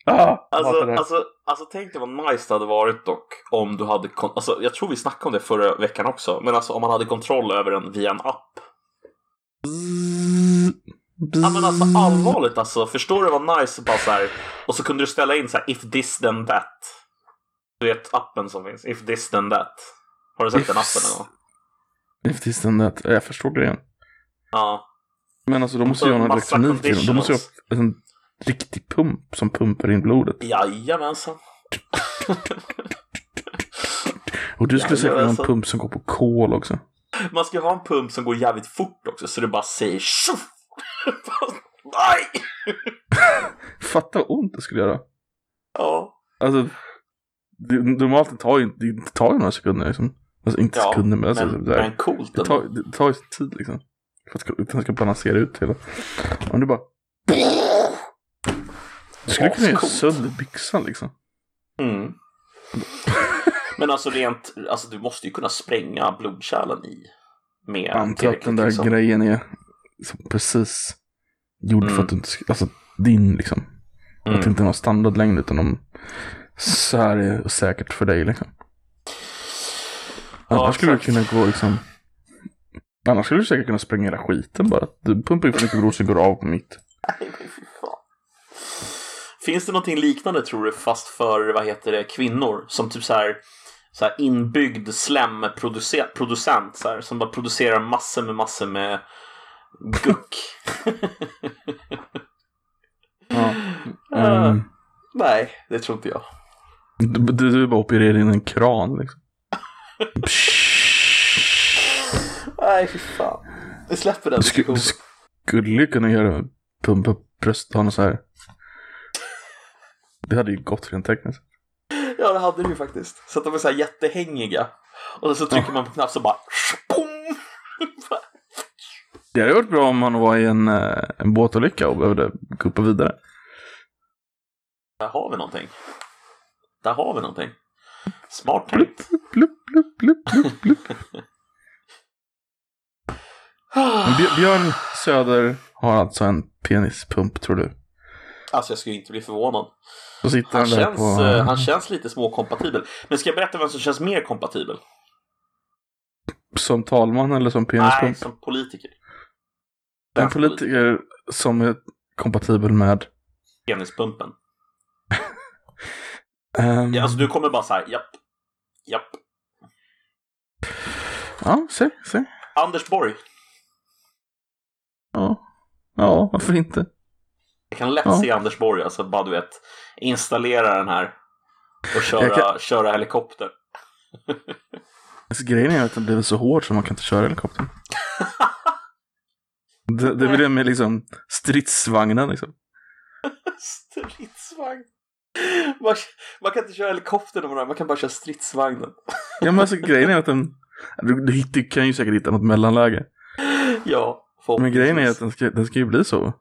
ah, Alltså, alltså, alltså tänk dig vad nice det hade varit dock om du hade, alltså jag tror vi snackade om det förra veckan också, men alltså om man hade kontroll över den via en app. Ja men alltså allvarligt alltså, förstår du vad nice bara så här, och så kunde du ställa in så här if this then that. Du vet appen som finns, if this then that. Har du sett den Ifs. appen någon gång? If this then that. Jag förstår grejen. Ja. Men alltså, de måste ju ha någon Massa elektronik till. De måste ju ha en riktig pump som pumpar in blodet. Jajamensan. Och du skulle säkert ha en pump som går på kol också. Man ska ha en pump som går jävligt fort också så det bara säger tjoff! [LAUGHS] Nej! Fatta vad ont det skulle göra. Ja. Alltså, det, normalt tar ju det tar ju några sekunder liksom. Alltså inte Ja, sekunder men alltså men, det, men coolt det, tar, det tar ju tid liksom. För att den ska balansera ut hela. Om du bara... Du skulle kunna göra sönder byxan liksom. Mm. [LAUGHS] Men alltså rent, alltså du måste ju kunna spränga blodkärlen i. Med antar att den där liksom. grejen är precis gjord för Mm. att du inte ska, alltså din liksom. Att det Mm. inte är någon standard längre utan de, så här är säkert för dig liksom. Ja, Annars skulle du exakt. kunna gå liksom, annars skulle du säkert kunna spränga hela skiten bara. Du pumpar in för mycket [LAUGHS] blod så går av på mitt. Nej, fy. Finns det någonting liknande tror du fast för, vad heter det, kvinnor? Som typ så här, så här inbyggd slemproducent producent, så här, som bara producerar massor med massor med guck. [LAUGHS] Ja. [LAUGHS] Ah, Mm. Nej, det tror inte jag. Du, du, du bara opererar in en kran liksom. Nej, fy fan. Vi släpper den diskussionen. skulle ju kunna göra pumpa upp brösthålan så här. Det hade ju gått rent tekniskt. Ja, det hade du ju faktiskt. Så att de är så här jättehängiga. Och så trycker man på knapp så bara... Boom! Det hade varit bra om man var i en, eh, en båtolycka och behövde kuppa vidare. Där har vi någonting. Där har vi någonting. Smart tänkt. Blupp, blupp. Men Bj- Björn Söder har alltså en penispump tror du? Alltså jag skulle inte bli förvånad. Han han, känns, på... eh, han känns lite småkompatibel. Men ska jag berätta vem som känns mer kompatibel? Som talman eller som Nej, penispump? som politiker. en Svensk politiker som är kompatibel med... Penispumpen. [LAUGHS] ehm, Ja, alltså du kommer bara så här, japp, japp. ja, se, se. Anders Borg. Ja. ja, varför inte? Jag kan lätt Ja. se Anders Borg, alltså bara du vet, installera den här och köra, kan- köra helikopter. Alltså, grejen är att den blivit så hård så man kan inte köra helikoptern. [LAUGHS] Det, det är väl det med liksom stridsvagnen liksom. Stridsvagn. Man, man kan inte köra helikopter någon man kan bara köra stridsvagnen. Ja men alltså grejen är att den, du, du kan ju säkert hitta något mellanläge. Ja, Men grejen är att den ska, den ska ju bli så.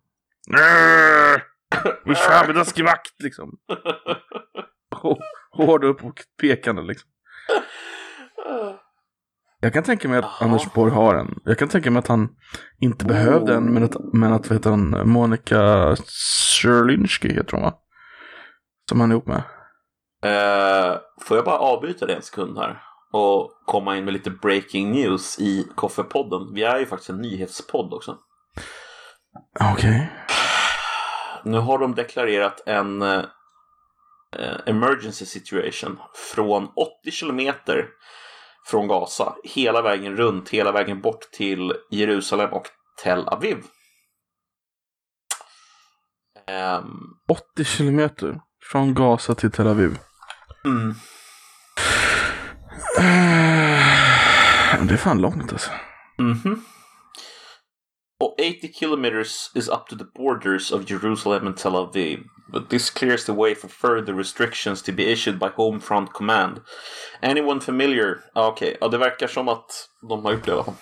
Vi kör med skvakt liksom. Hå- Hård upp och pekande liksom. Jag kan tänka mig att Jaha. Anders Borg har en. Jag kan tänka mig att han inte behövde en, men att, men att vad heter hon, Monica Sherlinsky heter hon va? Som han är ihop med. Eh, får jag bara avbryta det en sekund här och komma in med lite breaking news i Koffepodden. Vi är ju faktiskt en nyhetspodd också. Okej. Nu har de deklarerat en eh, emergency situation från 80 kilometer från Gaza hela vägen runt, hela vägen bort till Jerusalem och Tel Aviv. Ehm, 80 kilometer från Gaza till Tel Aviv. mm. Det är fan långt alltså. Mhm. Och 80 kilometers is up to the borders of Jerusalem and Tel Aviv. But this clears the way for further restrictions to be issued by Home Front Command. Anyone familiar? Ah, Okej, ja, det verkar som att de har gjort det i alla fall.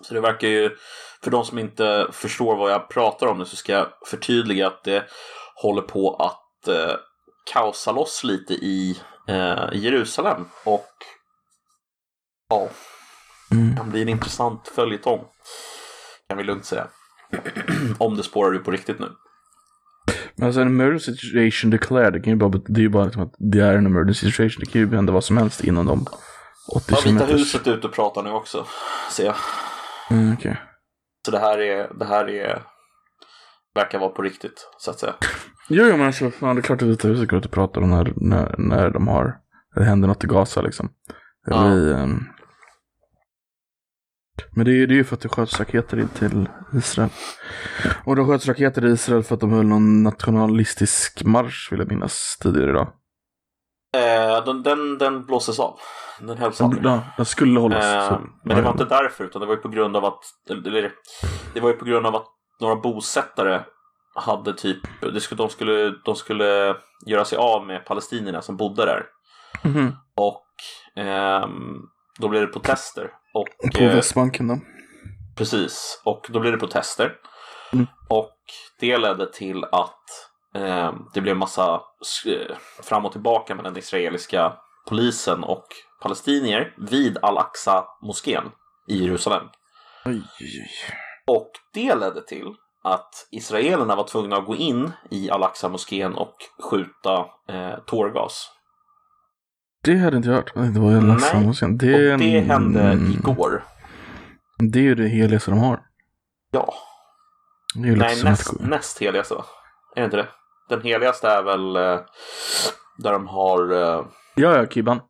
Så det verkar ju, för de som inte förstår vad jag pratar om nu så ska jag förtydliga att det håller på att eh, kaosa loss lite i eh, Jerusalem. Och ja, Mm. kan bli en intressant följetong. Kan vi lugnt säga. Om det spårar ur på riktigt nu. Men alltså en emergency situation declared, det, kan ju bara, det är ju bara liksom att det är en emergency situation. Det kan ju hända vad som helst inom de 80 Ja, Vita huset är ute och pratar nu också, ser jag. Mm, okej. Så det här är, det här är, verkar vara på riktigt, så att säga. Jo, jo, men alltså, fan, det är klart att Vita huset går ut och pratar om när, när, när de har, när det händer något i Gaza liksom. Det Ja. ehm, Men det är ju det är ju för att det sköts raketer in till Israel. Och de sköts raketer i Israel för att de höll någon nationalistisk marsch, vill jag minnas, tidigare idag. Eh, den, den, den blåses av. Den hälls aldrig. Ja, den skulle hållas. Eh, men det var inte därför, utan det var ju på grund av att, eller, det var ju på grund av att några bosättare hade typ, det skulle, de, skulle, de skulle göra sig av med palestinierna som bodde där. Mhm. Och ehm, då blev det protester. Och, På eh, Västbanken då. Precis, och då blev det protester. Mm. Och det ledde till att eh, det blev massa eh, fram och tillbaka med den israeliska polisen och palestinier vid Al-Aqsa-moskén i Jerusalem. Oj, oj. Och det ledde till att israelerna var tvungna att gå in i Al-Aqsa-moskén och skjuta eh, tårgas. Det hade inte jag hört. Det var ju Nej, Lassamosen. Det, Och det hände igår. Det är ju det heligaste de har. Ja, Det är ju Nej, som näst, att- näst heligaste va? Är det inte det? Den heligaste är väl eh, där de har... Eh, Ja, ja, Kibban.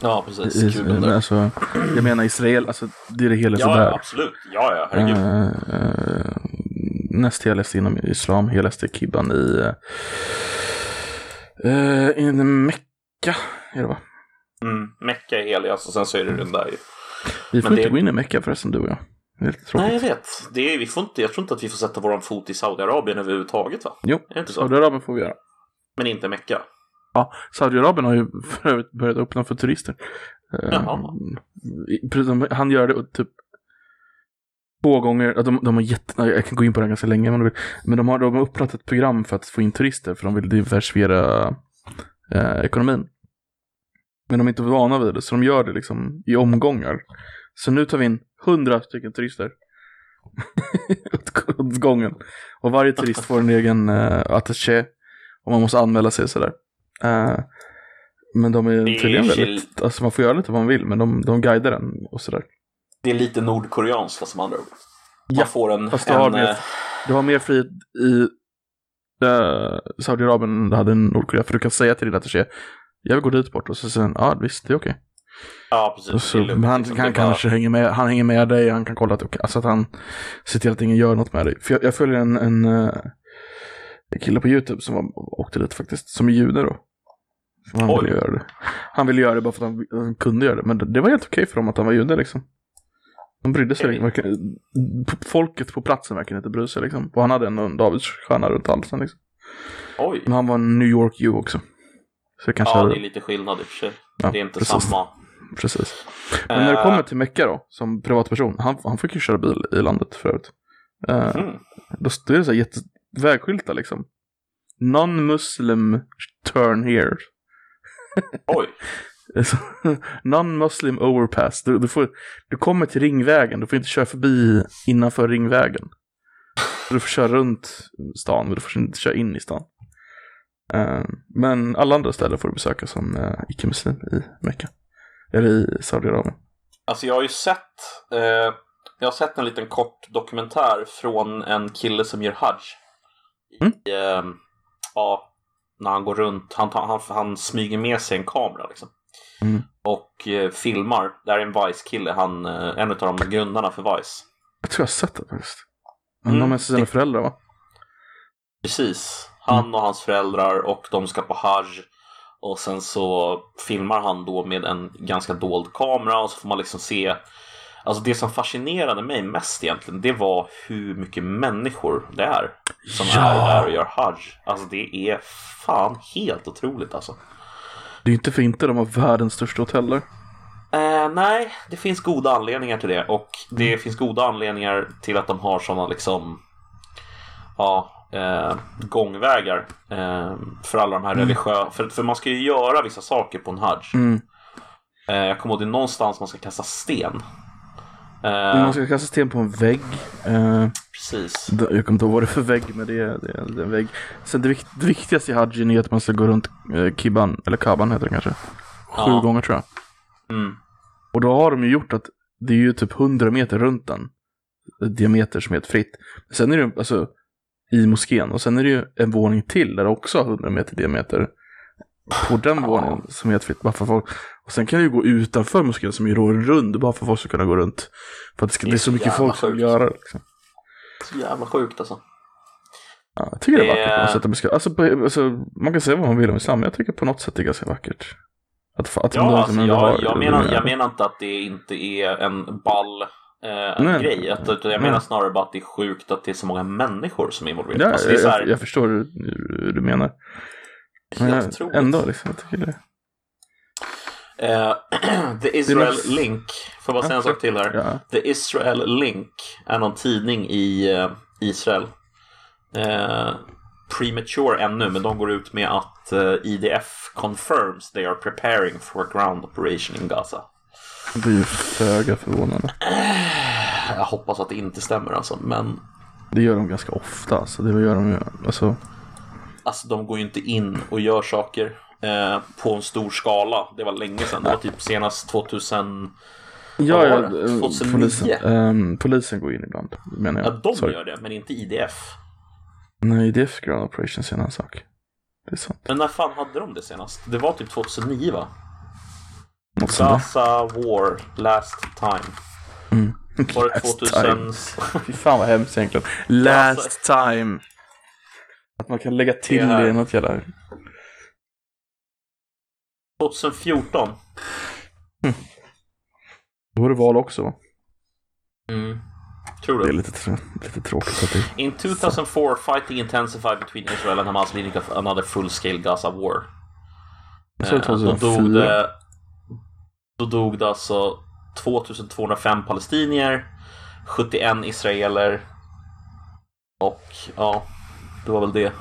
ja, precis. I- där. alltså, jag menar Israel, alltså det är det heligaste Ja, där. ja, absolut. Ja, ja, herregud. Eh, eh, näst heligaste inom islam, heligaste Kibban i, uh, i Mecka. Är det va? Mm, Mecka är heligast och sen så är det den där ju. Vi får Men inte det- gå in i Mecka förresten, du och jag. Det är lite tråkigt. Nej, jag vet. Det är, vi får inte, jag tror inte att vi får sätta våran fot i Saudiarabien överhuvudtaget va? Jo, Är det inte så? Saudiarabien får vi göra. Men inte Mecka. Ja, Saudiarabien har ju för övrigt börjat öppna för turister. Jaha. precis, Han gör det typ två gånger. De, de har jätte, jag kan gå in på det ganska länge om du vill. Men de har, de har öppnat ett program för att få in turister för de vill diversifiera eh, ekonomin. Men de är inte vana vid det så de gör det liksom i omgångar. Så nu tar vi in hundra stycken turister. [LAUGHS] åt- gången. Och varje turist får en egen uh, attaché. Och man måste anmäla sig sådär. Eh, men de är tydligen väldigt, alltså man får göra lite vad man vill men de, de guidar den och sådär. Det är lite nordkoreanskt fast som andra ord. Man Ja, får en... fast du har en mer- eh, Du har mer frihet i uh, Saudiarabien än du hade i Nordkorea. För du kan säga till din attaché, jag vill gå dit bort och så säger han, ja visst det är okej. ja, precis. Så, men han, liksom. han bara- kanske hänger med, han hänger med dig, han kan kolla att, okej. alltså att han ser till att ingen gör något med dig. För jag, jag följer en, en, eh, en kille på YouTube som var, åkte dit faktiskt, som är jude då. Så han Oj. ville göra det. Han ville göra det bara för att han, han kunde göra det, men det, det var helt okej för dem att han var jude liksom. De brydde sig verkligen. Folket på platsen verkligen inte brydde sig liksom. Och han hade en Davidsstjärna runt halsen liksom. Oj. Men han var en New York U också. Så kanske Ja, hade, det är lite skillnad i och för sig. Ja, det är inte precis. samma. precis. Men när det Eh, kommer till Mecka då, som privatperson. Han, han fick ju köra bil i landet förut. Uh, Mm. Då är det så här jätte, vägskyltar liksom. Non-Muslim turn here. Oj. [LAUGHS] Så, Non-Muslim overpass. Du, du, får, du kommer till ringvägen, du får inte köra förbi innanför ringvägen. Du får köra runt stan, men du får inte köra in i stan. Eh, men alla andra ställen får du besöka som uh, icke-muslim i Mecka. Eller i Saudiarabien. Alltså jag har ju sett, eh, jag har sett en liten kort dokumentär från en kille som gör hajj. Mm. I, eh, ja, när han går runt, han, han, han smyger med sig en kamera liksom. Mm. Och eh, filmar, det här är en Vice-kille, han, eh, en av de grundarna för Vice. Jag tror jag har sett det faktiskt. Han Mm, har med sig sina föräldrar va? Precis. Han Mm. och hans föräldrar och de ska på Hajj. Och sen så filmar han då med en ganska dold kamera och så får man liksom se Alltså det som fascinerade mig mest egentligen det var hur mycket människor det är som Ja. är där och gör Hajj. Alltså det är fan helt otroligt alltså. Det är inte för inte de har världens största hoteller. Eh, nej, det finns goda anledningar till det och det finns goda anledningar till att de har sådana liksom ja, eh, gångvägar eh, för alla de här religiösa, för, för man ska ju göra vissa saker på en hajj. Mm. Eh, jag kommer ihåg det är någonstans man ska kasta sten. Eh, Man ska kasta sten på en vägg. Eh, precis. Jag kommer inte ihåg vad det är för vägg, men det är, det är, en vägg. Sen det, vik- det viktigaste i hajjen är att man ska gå runt eh, Kiban, eller Kaban heter det kanske. Sju Ja. gånger tror jag. Mm. Och då har de ju gjort att det är ju typ 100 meter runt den. Diameter som är helt fritt. Sen är det alltså i moskén. Och sen är det ju en våning till där också har 100 meter diameter. På den våningen som är helt fritt. Bara för folk. Och sen kan det ju gå utanför moskén som är då en rund. Bara för folk ska kunna gå runt. För att det, ska, Det är det är så mycket folk som vill göra det. Liksom. Så jävla sjukt alltså. Ja, jag tycker det är vackert på något sätt. att Alltså, alltså, man kan säga vad man vill om islam, men jag tycker på något sätt det är ganska vackert. Att, att Ja, alltså, jag, jag, menar, jag menar inte att det inte är en ball eh, grej. Att, jag Nej. menar snarare bara att det är sjukt att det är så många människor som är involverade. Ja, alltså, det är jag, så här, jag, jag förstår hur, du menar. Men helt otroligt. ändå, liksom, jag tycker det. Eh, [CLEARS THROAT] The Israel Link, får jag bara säga en sak till här. Ja. The Israel Link är någon tidning i eh, Israel. Eh, premature ännu, men de går ut med att IDF confirms they are preparing for ground operation in Gaza. Det är ju föga förvånande. Jag hoppas att det inte stämmer alltså, men Det gör de ganska ofta, så det gör de ju. Alltså, alltså, de går ju inte in och gör saker eh, på en stor skala. Det var länge sedan, det var typ senast 2000. ja, ja, det? eh, 2009? polisen, ehm, polisen går in ibland, menar jag. Ja, de Sorry. gör det, men inte IDF. Nej, är ground operations är en annan sak. Det är sant. Men när fan hade de det senast? Det var typ 2009 va? Gaza War Last Time. Var det [LAUGHS] Last 2000? time. [LAUGHS] Fy fan vad hemskt egentligen. Last time. Att man kan lägga till Det här- det i något jävla... 2014. Då var det val också? Mm. Tror Det är du? lite, tr- lite tråkigt att det... In 2004 fighting intensified between Israel and Hamas leading to another full-scale Gaza war. Jag Eh, Då dog 2004. det, då dog det alltså 2205 palestinier, 71 israeler och ja, det var väl det.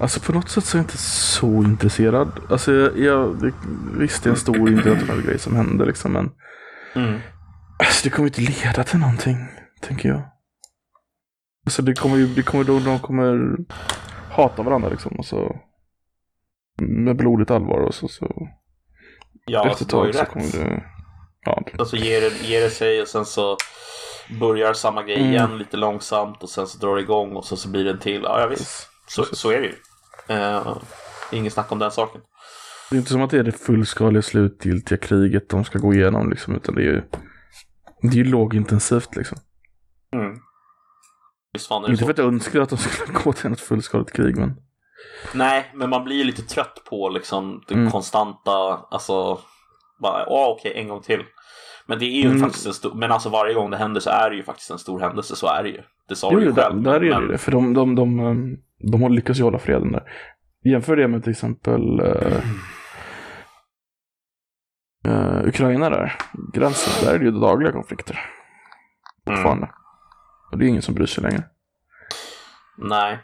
Alltså på något sätt så är jag inte så intresserad. Alltså jag, jag det, visst det är en stor [CLEARS THROAT] internationell grej som hände liksom men Mm. alltså, det kommer ju inte leda till någonting, tänker jag. Alltså det kommer ju, det kommer då, de kommer hata varandra liksom och så med blodigt allvar och så, så Ja, efter ett du tag så kommer det, ja, det- Alltså ger det, ger det sig och sen så börjar samma grej Mm. igen lite långsamt och sen så drar det igång och så, så blir det en till. Ja, ja visst. Så, så är det ju. Uh, ingen snack om den saken. det är inte som att det är det fullskaliga slutgiltiga kriget de ska gå igenom liksom utan det är ju det är ju lågintensivt liksom. Mm. Visst fan är det Inte så. för att jag önskar att de skulle [LAUGHS] gå till något fullskaligt krig men Nej, men man blir ju lite trött på liksom den Mm. konstanta, alltså, bara, åh okej, en gång till. Men det är ju Mm. faktiskt en stor, men alltså varje gång det händer så är det ju faktiskt en stor händelse, så är det ju. Det sa Jo, du ju där, själv. där är det men- ju det. För de, de, de, de, de har lyckats ju hålla freden där. Jämför det med till exempel eh, eh, Ukraina där. Gränsen, där är det ju dagliga konflikter. Mm. Fortfarande. Och det är ingen som bryr sig längre. Nej.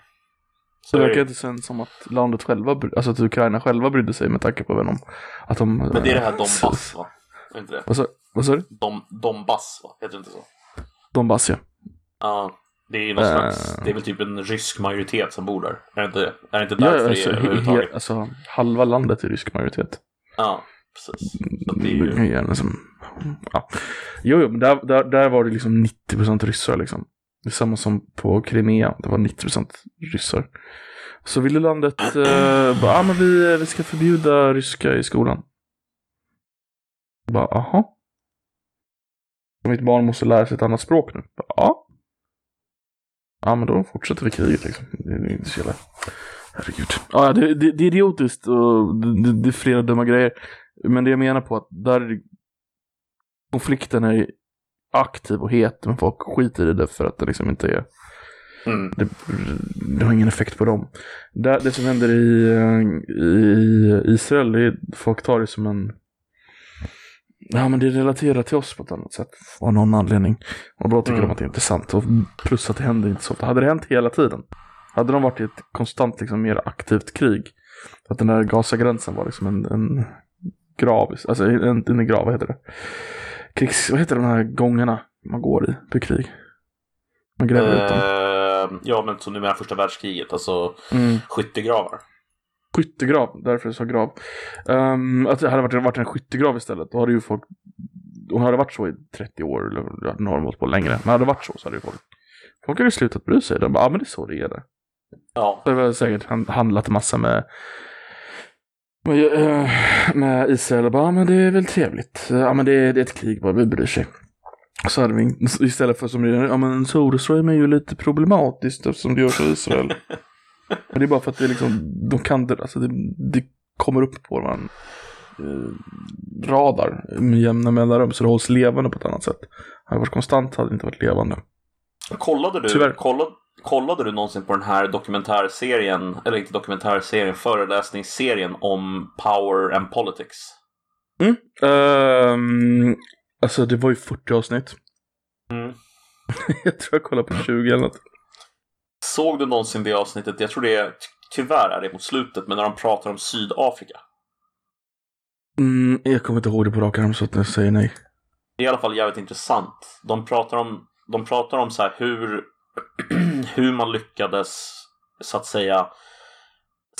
Så det verkar inte sen som att landet själva, alltså att Ukraina själva brydde sig med tanke på vem de, att de... Men det är det här eh, Donbass va? Är inte det? Vad sa, vad sa du? Dom, Donbass va? Heter det inte så? Donbass ja. Ja. Det är någon Eh. slags, det är väl typ en rysk majoritet som bor där. Är det inte, är det inte Ja, därför alltså, det överhuvudtaget? he, alltså, halva landet är rysk majoritet. Ja, precis. Så det är ju... ju gärna som, ja. Jo, jo, men där, där, där var det liksom 90% ryssar liksom. Det är samma som på Krimea, det var 90% ryssar. Så ville landet, eh, bara, ah, men vi, eh, vi ska förbjuda ryska i skolan. Bara, aha. Mitt barn måste lära sig ett annat språk nu. Bara, ja. Ja, men då fortsätter vi kriget liksom. Det är inte så jävla... Herregud. Ah, ja, det, det, det är idiotiskt och det, det, är flera dumma grejer. Men det jag menar på att där konflikten är aktiv och het, men folk skiter i det för att det liksom inte är, Mm. det, det har ingen effekt på dem. Det, det som händer i, eh, i Israel, det är, folk tar det som en Ja men det är relaterat till oss på ett annat sätt av någon anledning. Och då tycker Mm. de att det är intressant. Och plus att det händer inte så ofta. Hade det hänt hela tiden. Hade de varit i ett konstant liksom mer aktivt krig. Att den där Gazagränsen var liksom en, en grav. Alltså en, inte en grav, vad heter det? Krigs, vad heter de här gångarna man går i på krig? Man gräver ut dem. Eh, ja, men så nu med första världskriget, alltså Mm. skyttegravar. Skyttegrav, därför jag sa grav. Um, att det hade varit, varit en skyttegrav istället, då hade ju folk, det hade varit så i 30 år, eller nu har de hållit på längre, men hade det varit så så hade ju folk, folk hade ju slutat bry sig. De bara, ja men det är så det är där. Ja, Det var säkert han- handlat massa med med, eh, med Israel och bara, ja men det är väl trevligt. Ja men det är, det är ett krig bara, vi bryr sig. Så hade vi, istället för som det är, ja men Soderström är ju lite problematiskt eftersom det görs av Israel. Men det är bara för att det är liksom, de kan det, alltså det, det kommer upp på man eh, radar med jämna mellanrum så det hålls levande på ett annat sätt. Hade det varit konstant hade det inte varit levande. kollade du, Tyvärr. kollade, kollade du någonsin på den här dokumentärserien, eller inte dokumentärserien, föreläsningsserien om Power and Politics? Ehm, alltså det var ju 40 avsnitt. Mm. [LAUGHS] jag tror jag kollade på 20 eller något. Såg du någonsin det avsnittet? Jag tror det är, ty- tyvärr är det mot slutet, men när de pratar om Sydafrika. Mm, jag kommer inte ihåg det på rak arm så att jag säger nej. Det är i alla fall jävligt intressant. De pratar om, de pratar om så här hur, [CLEARS THROAT] hur man lyckades så att säga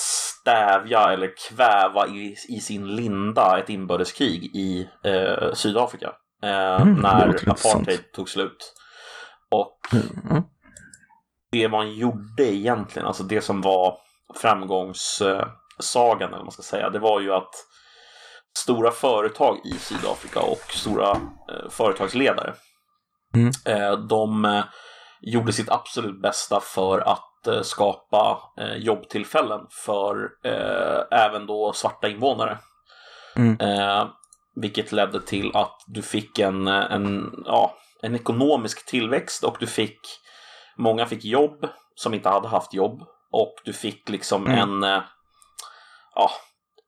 stävja eller kväva i, i sin linda ett inbördeskrig i eh, Sydafrika. Eh, Mm, när apartheid tog slut. Och Mm. det man gjorde egentligen, alltså det som var framgångssagan eller vad man ska säga, det var ju att stora företag i Sydafrika och stora eh, företagsledare, Mm. eh, de eh, gjorde sitt absolut bästa för att eh, skapa eh, jobbtillfällen för eh, även då svarta invånare. Mm. Vilket ledde till att du fick en, en, ja, en ekonomisk tillväxt och du fick Många fick jobb som inte hade haft jobb och du fick liksom Mm. en ja,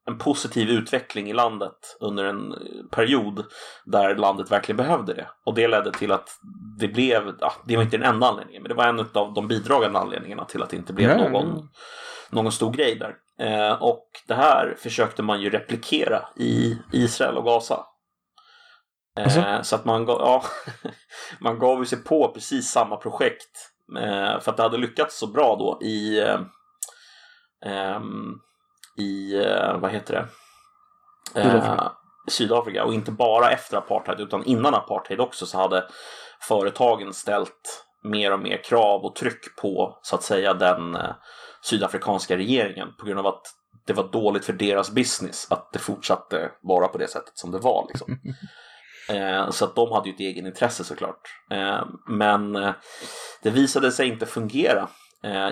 en positiv utveckling i landet under en eh, period där landet verkligen behövde det. Och det ledde till att det blev, ja, det var inte den enda anledningen, men det var en av de bidragande anledningarna till att det inte blev ja, någon, någon stor grej där. Eh, och det här försökte man ju replikera i Israel och Gaza. Eh, Alltså? Så att man, gav, ja, [LAUGHS] man gav ju sig på precis samma projekt. Eh, för att det hade lyckats så bra då i, eh, ehm, i eh, vad heter det? Eh, Sydafrika. Och inte bara efter apartheid utan innan apartheid också så hade företagen ställt mer och mer krav och tryck på så att säga den eh, sydafrikanska regeringen på grund av att det var dåligt för deras business att det fortsatte vara på det sättet som det var. Liksom. [LAUGHS] Eh, så att de hade ju ett egenintresse såklart. Eh, men det visade sig inte fungera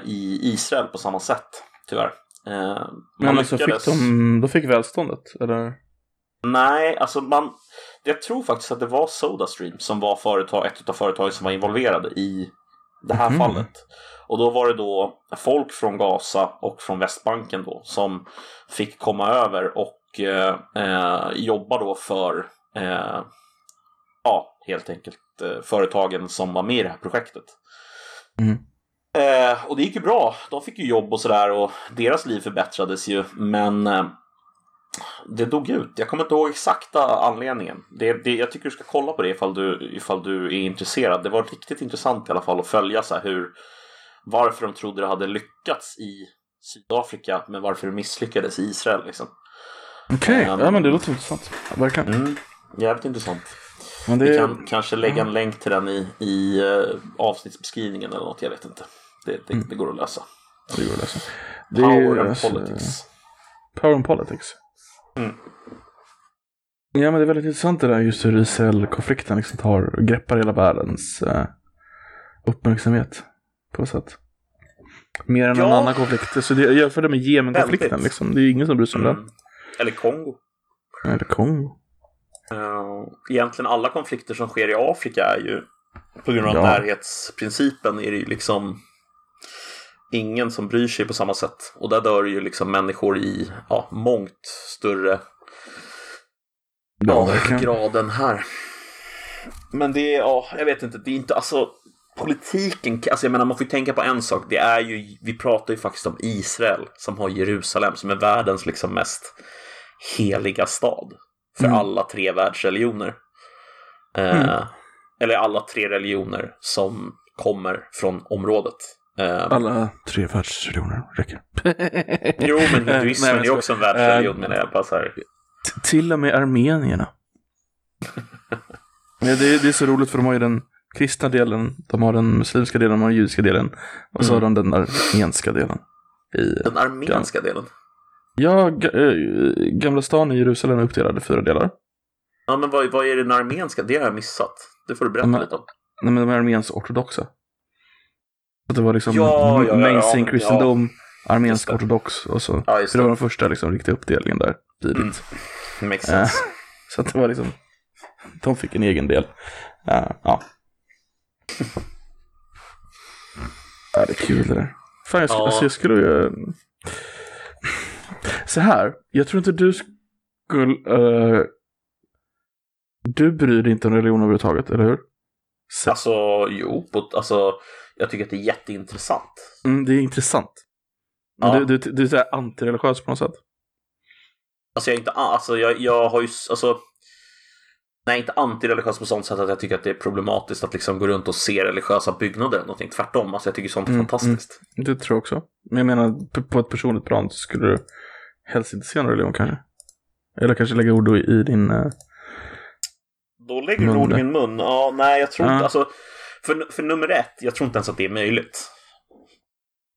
i Israel på samma sätt, tyvärr. Eh, Men alltså fick de, då fick välståndet, eller? Nej, alltså man... jag tror faktiskt att det var Sodastream som var företag, ett av företagen som var involverade i det här Mhm. fallet. Och då var det då folk från Gaza och från Västbanken då som fick komma över och eh, eh, jobba då för eh, ja, helt enkelt eh, företagen som var med i det här projektet. Mm. Eh, och det gick ju bra. De fick ju jobb och sådär och deras liv förbättrades ju. Men eh, det dog ut. Jag kommer inte ihåg exakta anledningen. Det, det, jag tycker du ska kolla på det ifall du, ifall du är intresserad. Det var riktigt intressant i alla fall att följa så hur varför de trodde det hade lyckats i Sydafrika men varför det misslyckades i Israel. Liksom. Okej, Ehm. ja men det låter intressant. Verkligen. Mm, jävligt intressant. Det Vi kan kanske lägga en länk till den i, i eh, avsnittsbeskrivningen eller något, jag vet inte. Det, det, det går att lösa. Det går att läsa. Det Power and alltså, politics. Power and politics. Mm. Ja men det är väldigt intressant det där just hur Israel-konflikten liksom tar, greppar hela världens eh, uppmärksamhet. På ett sätt. Mer än någon Ja. annan konflikt. Så det, jag jämför det med Jemen-konflikten liksom. Det är ju ingen som bryr sig om Mm. Eller Kongo. den. Eller Kongo. Uh, egentligen alla konflikter som sker i Afrika är ju på grund av Ja. närhetsprincipen är det ju liksom ingen som bryr sig på samma sätt. Och där dör ju liksom människor i ja, mångt större Ja, graden här. Men det är, ja, jag vet inte, det är inte, alltså politiken, alltså jag menar man får ju tänka på en sak, det är ju, vi pratar ju faktiskt om Israel som har Jerusalem som är världens liksom mest heliga stad för Mm. alla tre världsreligioner. Eh, Eller alla tre religioner som kommer från området. Eh, Alla tre världsreligioner räcker. [LAUGHS] jo, men hinduismen är också en världsreligion Eh, menar jag. T- Till och med armenierna. [LAUGHS] ja, det, är, det är så roligt för de har ju den kristna delen, de har den muslimska delen, de har den judiska delen. Och så har de den armenska delen. Den armenska delen. Ja, äh, Gamla stan i Jerusalem är uppdelad i fyra delar. Ja, men vad, vad är den armenska? Det har jag missat. Det får du berätta Men- lite om. Nej, men de är armensk ortodoxa. Så det var liksom Ja, ja, ja, mainstream ja, kristendom, Just armensk det. ortodox och så. Ja, Så det var det. den första liksom, riktiga uppdelningen där tidigt. Makes Eh, sense. [LAUGHS] så att det var liksom, de fick en egen del. Eh, ja. [LAUGHS] ja, det är kul det där. Fan, jag, sk- Ja. alltså, jag skulle ju... Så här, jag tror inte du skulle... eh, du bryr dig inte om religion överhuvudtaget, eller hur? Så, Alltså, jo, på, alltså, jag tycker att det är jätteintressant. mm, det är intressant. Ja. du, du, du är antireligiös på något sätt. Alltså, jag är inte, alltså, jag, jag har ju, alltså, nej, inte antireligiös på sånt sätt att jag tycker att det är problematiskt att liksom gå runt och se religiösa byggnader eller någonting. Tvärtom, alltså, jag tycker sånt är Mm, fantastiskt. Det tror jag också. Men jag menar, på ett personligt plan så skulle du helst inte se någon religion kanske. Eller kanske lägga ord i, din... eh, Då lägger du ord i min mun. Ja, nej, jag tror Ja. inte, alltså, för, för nummer ett, jag tror inte ens att det är möjligt.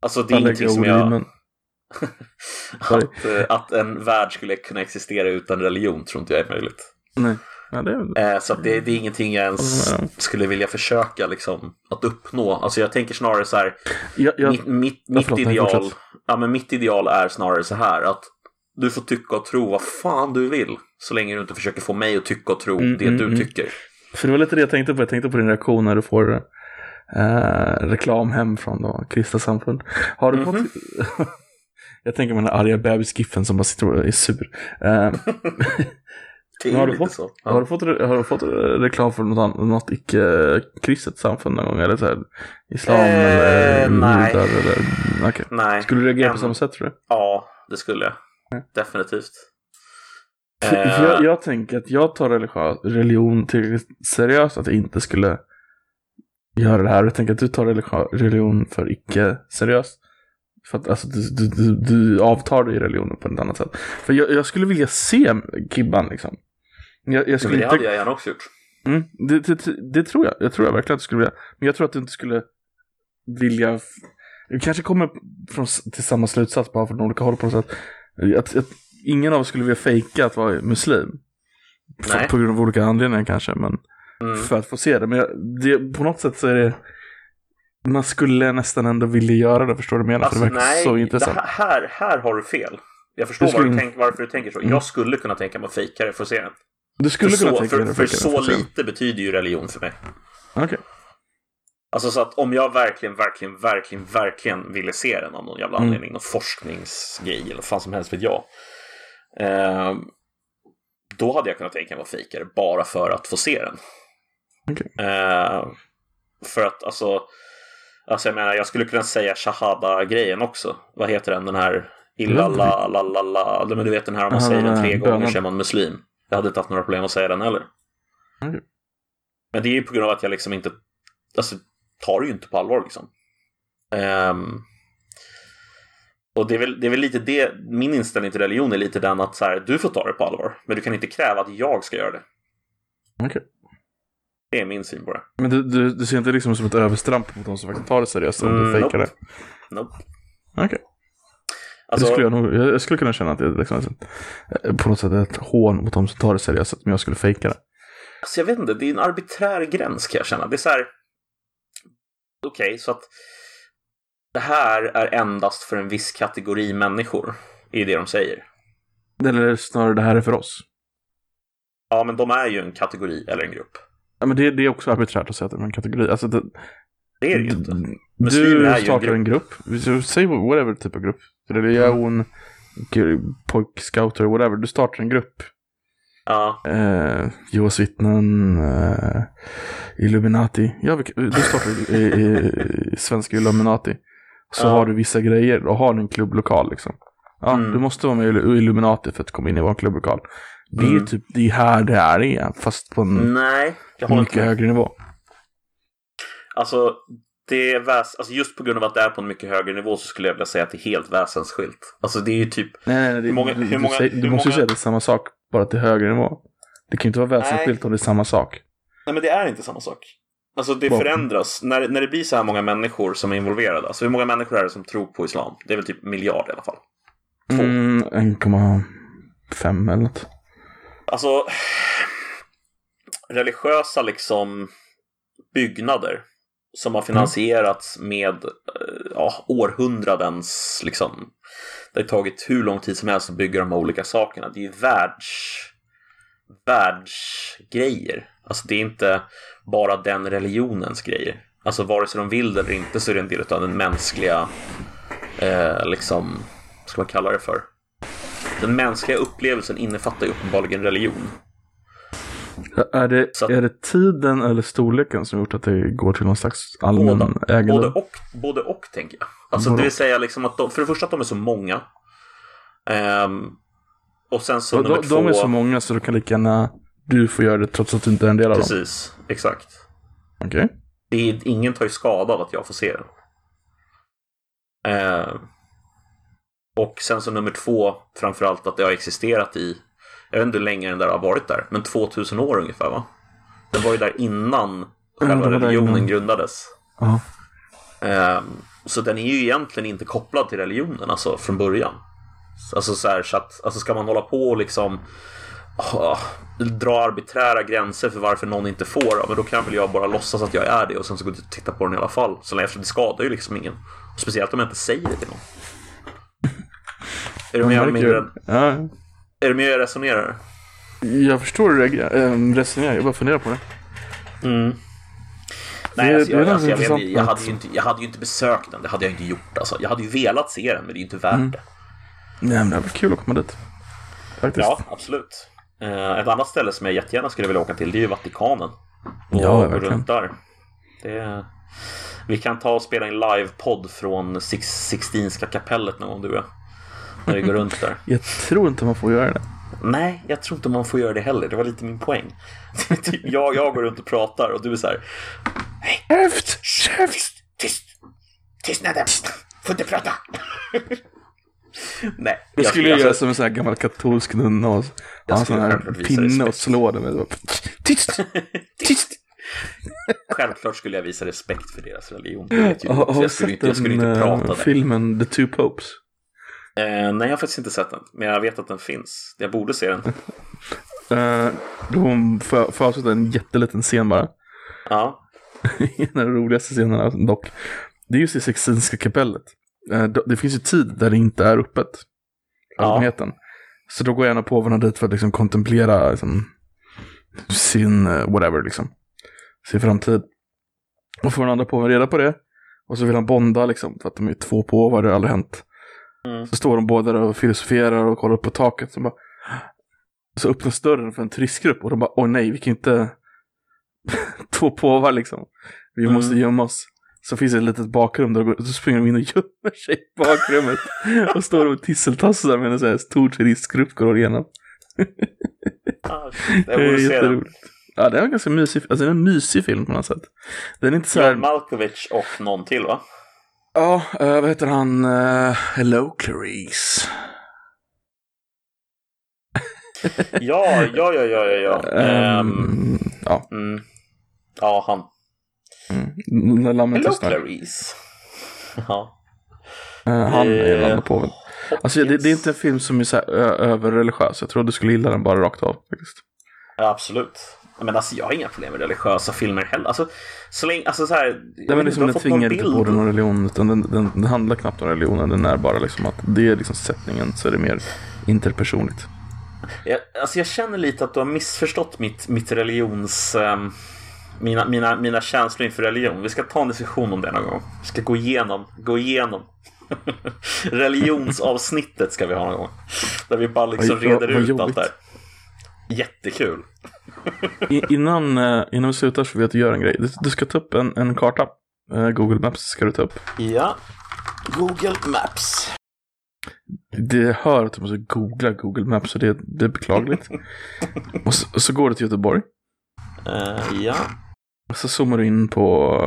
Alltså, det är ingenting som jag... [LAUGHS] att, eh, att en värld skulle kunna existera utan religion tror inte jag är möjligt. Nej. Ja, det är... Eh, så att det, det är ingenting jag ens skulle vilja försöka liksom, att uppnå. Alltså jag tänker snarare så här, Jag, jag, mitt, mitt, mitt, förlåt, ideal, ja, men mitt ideal är snarare så här att du får tycka och tro vad fan du vill. Så länge du inte försöker få mig att tycka och tro Mm, det mm, du mm. tycker. För det var lite det jag tänkte på. Jag tänkte på din reaktion när du får eh, reklam hem från då, kristna samfund. Har du Mhm. fått... [LAUGHS] jag tänker på den arga bebisgiffen som bara sitter och är sur. Eh, [LAUGHS] [LAUGHS] har, du fått, så. har, du fått, har du fått reklam för något, annat, något icke-kristet samfund någon gång? Eller så här, islam Eh, eller nej. Eller, okej. Nej. Skulle du reagera på samma sätt tror du? Ja, det skulle jag. Definitivt. För, Eh, jag, jag tänker att jag tar religion, religion tillräckligt seriöst att jag inte skulle göra det här. Jag tänker att du tar religion, religion för icke seriöst. För att alltså, du, du, du, du avtar dig i religionen på ett annat sätt. För jag, jag skulle vilja se Kibban liksom. Jag, jag skulle det inte... hade jag gärna också gjort. Mm, det, det, det tror jag. Jag tror jag verkligen att du skulle vilja. Men jag tror att du inte skulle vilja. Du kanske kommer från, till samma slutsats bara från olika håll på något sätt. Att, att ingen av oss skulle vilja fejka att vara muslim. Nej. på grund av olika anledningar kanske. Men Mm. för att få se det. Men jag, det, på något sätt så är det. Man skulle nästan ändå vilja göra det. Förstår du menar? Alltså, för det verkar nej, så intressant. här, här, har du fel. Jag förstår Du skulle du tänk, varför du tänker så. Mm. Jag skulle kunna tänka mig att fejka det för att se den. Du skulle för kunna så, tänka dig för, att för så den, får se. lite betyder ju religion för mig. Okej. Alltså så att om jag verkligen, verkligen, verkligen, verkligen ville se den av någon jävla Mm. anledning, någon forskningsgrej eller vad fan som helst vet jag. Eh, då hade jag kunnat tänka mig att fejka det bara för att få se den. Okej. Eh, för att alltså, alltså jag menar, jag skulle kunna säga shahada-grejen också. Vad heter den, den här illalla, la, la, la, men du vet den här om man säger den tre gånger så är man muslim. Jag hade inte haft några problem att säga den heller. Okej. Men det är ju på grund av att jag liksom inte, alltså tar det ju inte på allvar liksom. Ehm, och det är, väl, det är väl lite det, min inställning till religion är lite den att så här, du får ta det på allvar, men du kan inte kräva att jag ska göra det. Okej. Det är min syn på det. Men du, du, du ser inte liksom som ett överstramp mot de som faktiskt tar det seriöst? Om Mm, du fejkar nope. det? Nope. Okej. Alltså, det skulle jag, nog, jag, skulle kunna känna att det är liksom ett, på något sätt ett hån mot de som tar det seriöst, men jag skulle fejka det. alltså, jag vet inte, det är en arbiträr gräns kan jag känna. Det är så här, okej, så att det här är endast för en viss kategori människor, är det de säger. Eller snarare det här är för oss. Ja, men de är ju en kategori eller en grupp. Ja, men det, det är också arbiträrt att säga att det är en kategori. Alltså det, Det är det ju inte. Muslimer du är ju en startar grupp. en grupp. Säg whatever typ av grupp. Religion, g- pojkscouter, whatever. Du startar en grupp. Ja, Eh, Jehovas vittnen, eh, Illuminati. Ja, du startar i, i, i svenska Illuminati. Så Ja. har du vissa grejer och har en klubblokal liksom. Ja, Mm. du måste vara med i Illuminati för att komma in i vår klubblokal. Det är Mm. typ, det är här det är igen, fast på en nej, jag mycket med. högre nivå. Alltså, det är väs- alltså, just på grund av att det är på en mycket högre nivå så skulle jag vilja säga att det är helt väsensskilt. Alltså det är ju typ, Nej, nej, nej. Det, Hur många- du, hur många- du, du måste ju säga att det är samma sak, bara till högre nivå. Det kan ju inte vara väsensskilt om det är samma sak. nej men det är inte samma sak. Alltså det förändras, när, när det blir så här många människor som är involverade. Alltså hur många människor är det som tror på islam? Det är väl typ miljard i alla fall. Två. Mm, 1,5 eller något. Alltså, religiösa liksom byggnader som har finansierats med eh, ja, århundradens liksom. Det har tagit hur lång tid som helst att bygga de här olika sakerna. Det är ju världs, världsgrejer. Alltså det är inte bara den religionens grejer. Alltså vare sig de vill det eller inte så är det en del av den mänskliga, eh, liksom, vad ska man kalla det för? Den mänskliga upplevelsen innefattar ju uppenbarligen religion. Är det, att- är det tiden eller storleken som gjort att det går till någon slags allmän Båda. Både ägande? och, både och tänker jag. Alltså Både det vill säga liksom att de, för det första att de är så många. Ehm, och sen så De, nummer de, två. de är så många så då kan lika gärna du få göra det trots att du inte är en del av dem. Precis, exakt. Okej. Det är, ingen tar ju skada av att jag får se den. Ehm, och sen så nummer två, framförallt att det har existerat i, jag vet inte hur länge den där har varit där, men 2000 år ungefär va? Den var ju där innan själva religionen innan. grundades. Ja. Ehm, så den är ju egentligen inte kopplad till religionen alltså från början. Alltså så här, så att, alltså ska man hålla på och liksom ah, dra arbiträra gränser för varför någon inte får, ja, men då kan väl jag bara låtsas att jag är det och sen så gå och titta på den i alla fall. Så eftersom det skadar ju liksom ingen. Speciellt om jag inte säger det till någon. [LAUGHS] Är du med, ja. Är du med jag resonerar? Jag förstår hur du ähm, resonerar, jag bara funderar på det. Mm. Nej, Det- alltså, det jag, alltså, hade ju inte, jag hade ju inte besökt den, det hade jag inte gjort. Alltså. Jag hade ju velat se den, men det är ju inte värt Mm. det. Nej men det var kul att komma dit. Faktiskt. Ja, absolut. Eh, ett annat ställe som jag jättegärna skulle vilja åka till det är ju Vatikanen. Och Ja, verkligen. runt där. Det, vi kan ta och spela en livepodd från Six, Sixtinska kapellet någon gång du och jag. När vi går runt där. [LAUGHS] Jag tror inte man får göra det. Nej, jag tror inte man får göra det heller. Det var lite min poäng. [LAUGHS] typ, jag, jag går runt och pratar och du är så här. Käft! Käft! Tyst! Tystnaden! Får inte prata! [LAUGHS] Nej. Jag skulle alltså, göra som en sån här gammal katolsk nunna och ha en sån här pinne och slå den med. Tyst! Tyst! Självklart skulle jag visa respekt för deras religion. Det har du jag, skulle inte, jag skulle inte prata äh, där. filmen The Two Popes? Eh, nej, jag har faktiskt inte sett den. Men jag vet att den finns. Jag borde se den. [LAUGHS] Uh, de får får avsluta en jätteliten scen bara. Ja. [LAUGHS] en av de roligaste scenerna dock. Det är just i Sixtinska kapellet. Eh, då- det finns ju tid där det inte är öppet. Ja. Allmänheten. Så då går gärna påvarna dit för att liksom kontemplera liksom, sin eh, whatever liksom. Sin framtid. Och får den andra påven reda på det. Och så vill han bonda liksom för att de är två påvar, det har aldrig hänt. Mm. Så står de båda där och filosoferar och kollar upp på taket. Så, bara, så öppnas dörren för en turistgrupp och de bara åh nej, vi kan inte [LAUGHS] två påvar liksom. Vi Mm. måste gömma oss. Så finns det ett litet bakrum där de så springer de in och [LAUGHS] gömmer sig i bakrummet. och står och tisseltassar med en sån här stor turistgrupp går igenom. Ah, [LAUGHS] Det är jätteroligt. Ja, det är en ganska mysig, alltså det är en mysig film på något sätt. Den är inte så John här, Malkovich och någon till va? Ja, eh, vad heter han, uh, Hello Clarice. [LAUGHS] Ja, ja, ja, ja, ja. ja. [LAUGHS] Ehm, ja, mm. Ja, han. mm. lammet Hello. Clarice. [LAUGHS] Ja. Eh, han är Eh, andra påven. Alltså det, det är inte en film som är så här överreligiös. Jag tror du skulle gilla den bara rakt av faktiskt. Ja, absolut. Men alltså jag har inga problem med religiösa filmer heller. Alltså, så länge, alltså så här. Det är inte, liksom, den tvingar inte bild. på dig någon religion. Utan den, den, den handlar knappt om religionen. Den är bara liksom att det är liksom sättningen. Så är det mer interpersonligt. Jag, alltså jag känner lite att du har missförstått mitt, mitt religions... ehm, mina, mina, mina känslor inför religion. Vi ska ta en diskussion om det någon gång. Vi ska gå igenom, gå igenom. [LAUGHS] Religionsavsnittet ska vi ha någon gång. Där vi bara liksom reder ut allt jobbigt. där. Jättekul. Innan, eh, innan vi slutar så vill jag att du gör en grej. Du, du ska ta upp en, en karta. Eh, Google Maps ska du ta upp. Ja. Google Maps. Det hör att du måste googla Google Maps så det, det är beklagligt. [LAUGHS] och, så, och så går du till Göteborg. Eh, ja. Och så zoomar du in på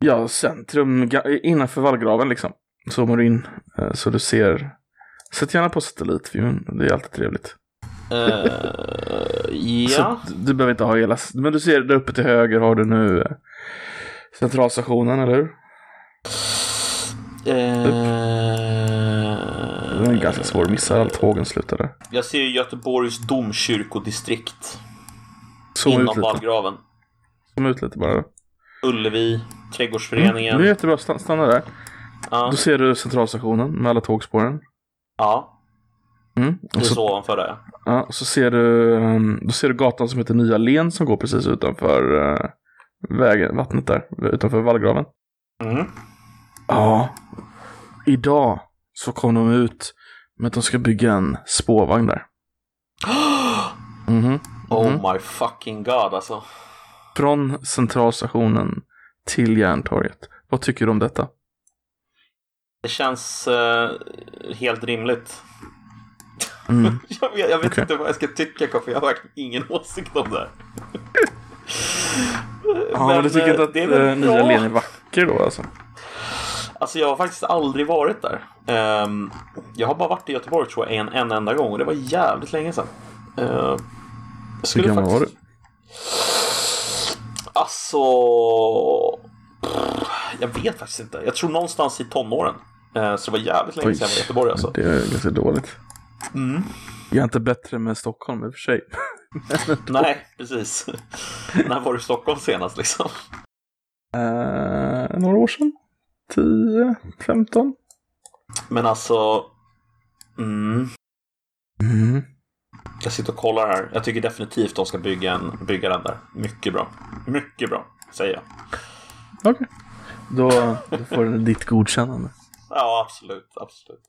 ja, centrum innanför vallgraven liksom. Zoomar du in så du ser. Sätt gärna på satellitvyn, det är alltid trevligt. Eh, Så ja. du, du behöver inte ha hela, men du ser där uppe till höger har du nu eh, centralstationen, eller hur? Eh, Den är ganska svår att missa, alla tågen slutar där. Jag ser Göteborgs domkyrkodistrikt. Ut Inom vallgraven. Zooma ut lite bara. Ullevi, Trädgårdsföreningen. Det är jättebra, stanna, stanna där. ja. Då ser du centralstationen med alla tågspåren. ja, Mm. Och så, ovanför det. ja, och så ser du, um, då ser du gatan som heter Nya Len som går precis utanför uh, vägen, vattnet där, utanför vallgraven. Mm. Ja, idag så kom de ut med att de ska bygga en spårvagn där. [GASPS] Mhm. Oh my fucking god alltså. Från centralstationen till Järntorget. Vad tycker du om detta? Det känns eh, helt rimligt. Mm. [LAUGHS] jag vet, jag vet Okej. inte vad jag ska tycka för jag har verkligen ingen åsikt om det här. [LAUGHS] Ja, men, du tycker eh, inte att det eh, Nya bra. Len är vacker då alltså? Alltså jag har faktiskt aldrig varit där. Ehm, jag har bara varit i Göteborg tror jag en, en enda gång och det var jävligt länge sedan. Uh, Hur gammal var du? faktiskt... Alltså... Jag vet faktiskt inte. Jag tror någonstans i tonåren. Eh, så det var jävligt länge Oj. sedan jag var i Göteborg alltså. Det är ganska dåligt. Mm. Jag är inte bättre med Stockholm i och för sig. [LAUGHS] Nej, precis. När var du i Stockholm senast liksom? Eh, några år sedan? 10, 15? Men alltså... Mm, Mm. jag sitter och kollar här. Jag tycker definitivt de ska bygga, en, bygga den där. Mycket bra. Mycket bra, säger jag. Okej. Då, då får du ditt godkännande. Ja, absolut. absolut.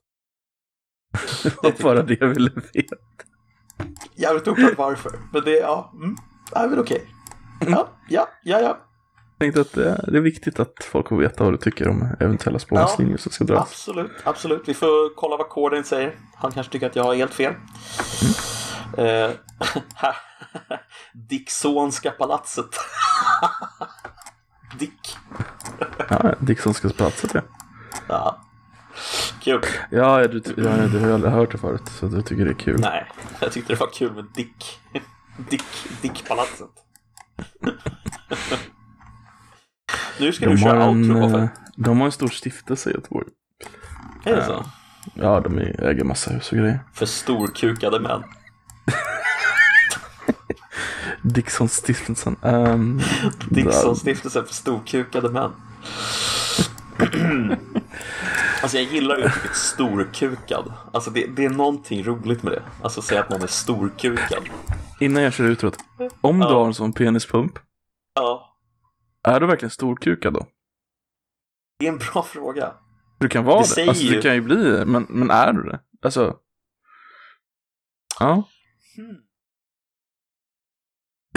Det var bara det jag ville veta. Jävligt oklart varför. Men det, ja, mm, är väl okej. Ja, ja, ja, ja. Jag tänkte att det det är viktigt att folk får veta vad du tycker om eventuella spårvagnslinjer som ska dras. Absolut, absolut. Vi får kolla vad Corden säger. Han kanske tycker att jag har helt fel. Eh, [LAUGHS] Dicksonska palatset. [LAUGHS] Dick. Ja, Dicksonska palatset ja. Ja. Kul. Ja, du, ja, du har aldrig hört det förut, så du tycker det är kul. Nej, jag tyckte det var kul med Dick. [LAUGHS] Dick, Dickpalatset. [LAUGHS] nu ska du De har, köra en, outro, eh, Koffe. de har en stor stiftelse i Göteborg. Är det så? Ja, de är- äger massa hus och grejer. För storkukade män. [LAUGHS] Dickson-stiftelsen. Um, Dickson-stiftelsen för storkukade män. [CLEARS THROAT] [CLEARS THROAT] alltså jag gillar uttrycket storkukad. Alltså det, det är någonting roligt med det. Alltså säga att någon är storkukad. innan jag kör utrot. Om du Ja. har en sån penispump, Ja, är du verkligen storkukad då? det är en bra fråga. Du kan vara Det det. Alltså ju- du kan ju bli det, men, men är du det? Alltså. Ja. Hmm.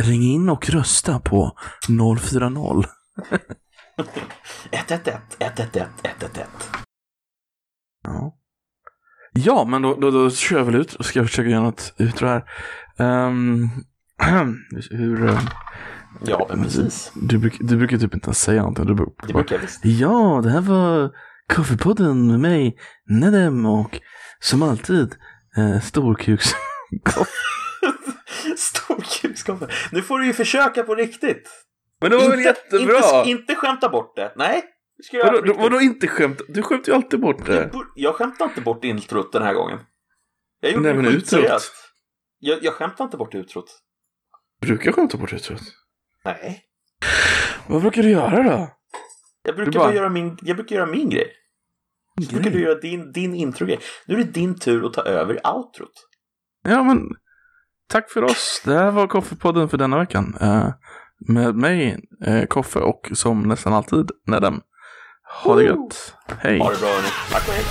Ring in och rösta på 040. 111, 111, 111. Ja. Ja, men då, då, då kör jag väl ut och ska jag försöka göra något utro här. Ehm, [CLEARS THROAT] hur... eh, Ja, men precis. Du, bruk, du brukar typ inte ens säga någonting. Du brukar Det brukar jag visst. Ja, det här var Kaffepodden med mig, Nedem och som alltid eh, Storkuks... [LAUGHS] Storkukskaffe. Nu får du ju försöka på riktigt. Men det var väl jättebra? Inte, inte skämta bort det. Nej. Ska Vadå, inte skämt? Du skämtar ju alltid bort det. Jag, jag skämtar inte bort introt den här gången. Jag gjorde Nej, men skitseriöst. Jag, jag skämtar inte bort utrot. Brukar jag skämta bort jag. Nej. Vad brukar du göra då? Jag brukar Du bara- göra min, jag brukar göra min grej. Så brukar du göra din, din introgrej. Nu är det din tur att ta över outrot. Ja, men tack för oss. Det här var Koffepodden för denna veckan. Eh, med mig, eh, Koffe och som nästan alltid Nedem. Ha det gött. Hej. Ha det bra hörni. Tack och hej.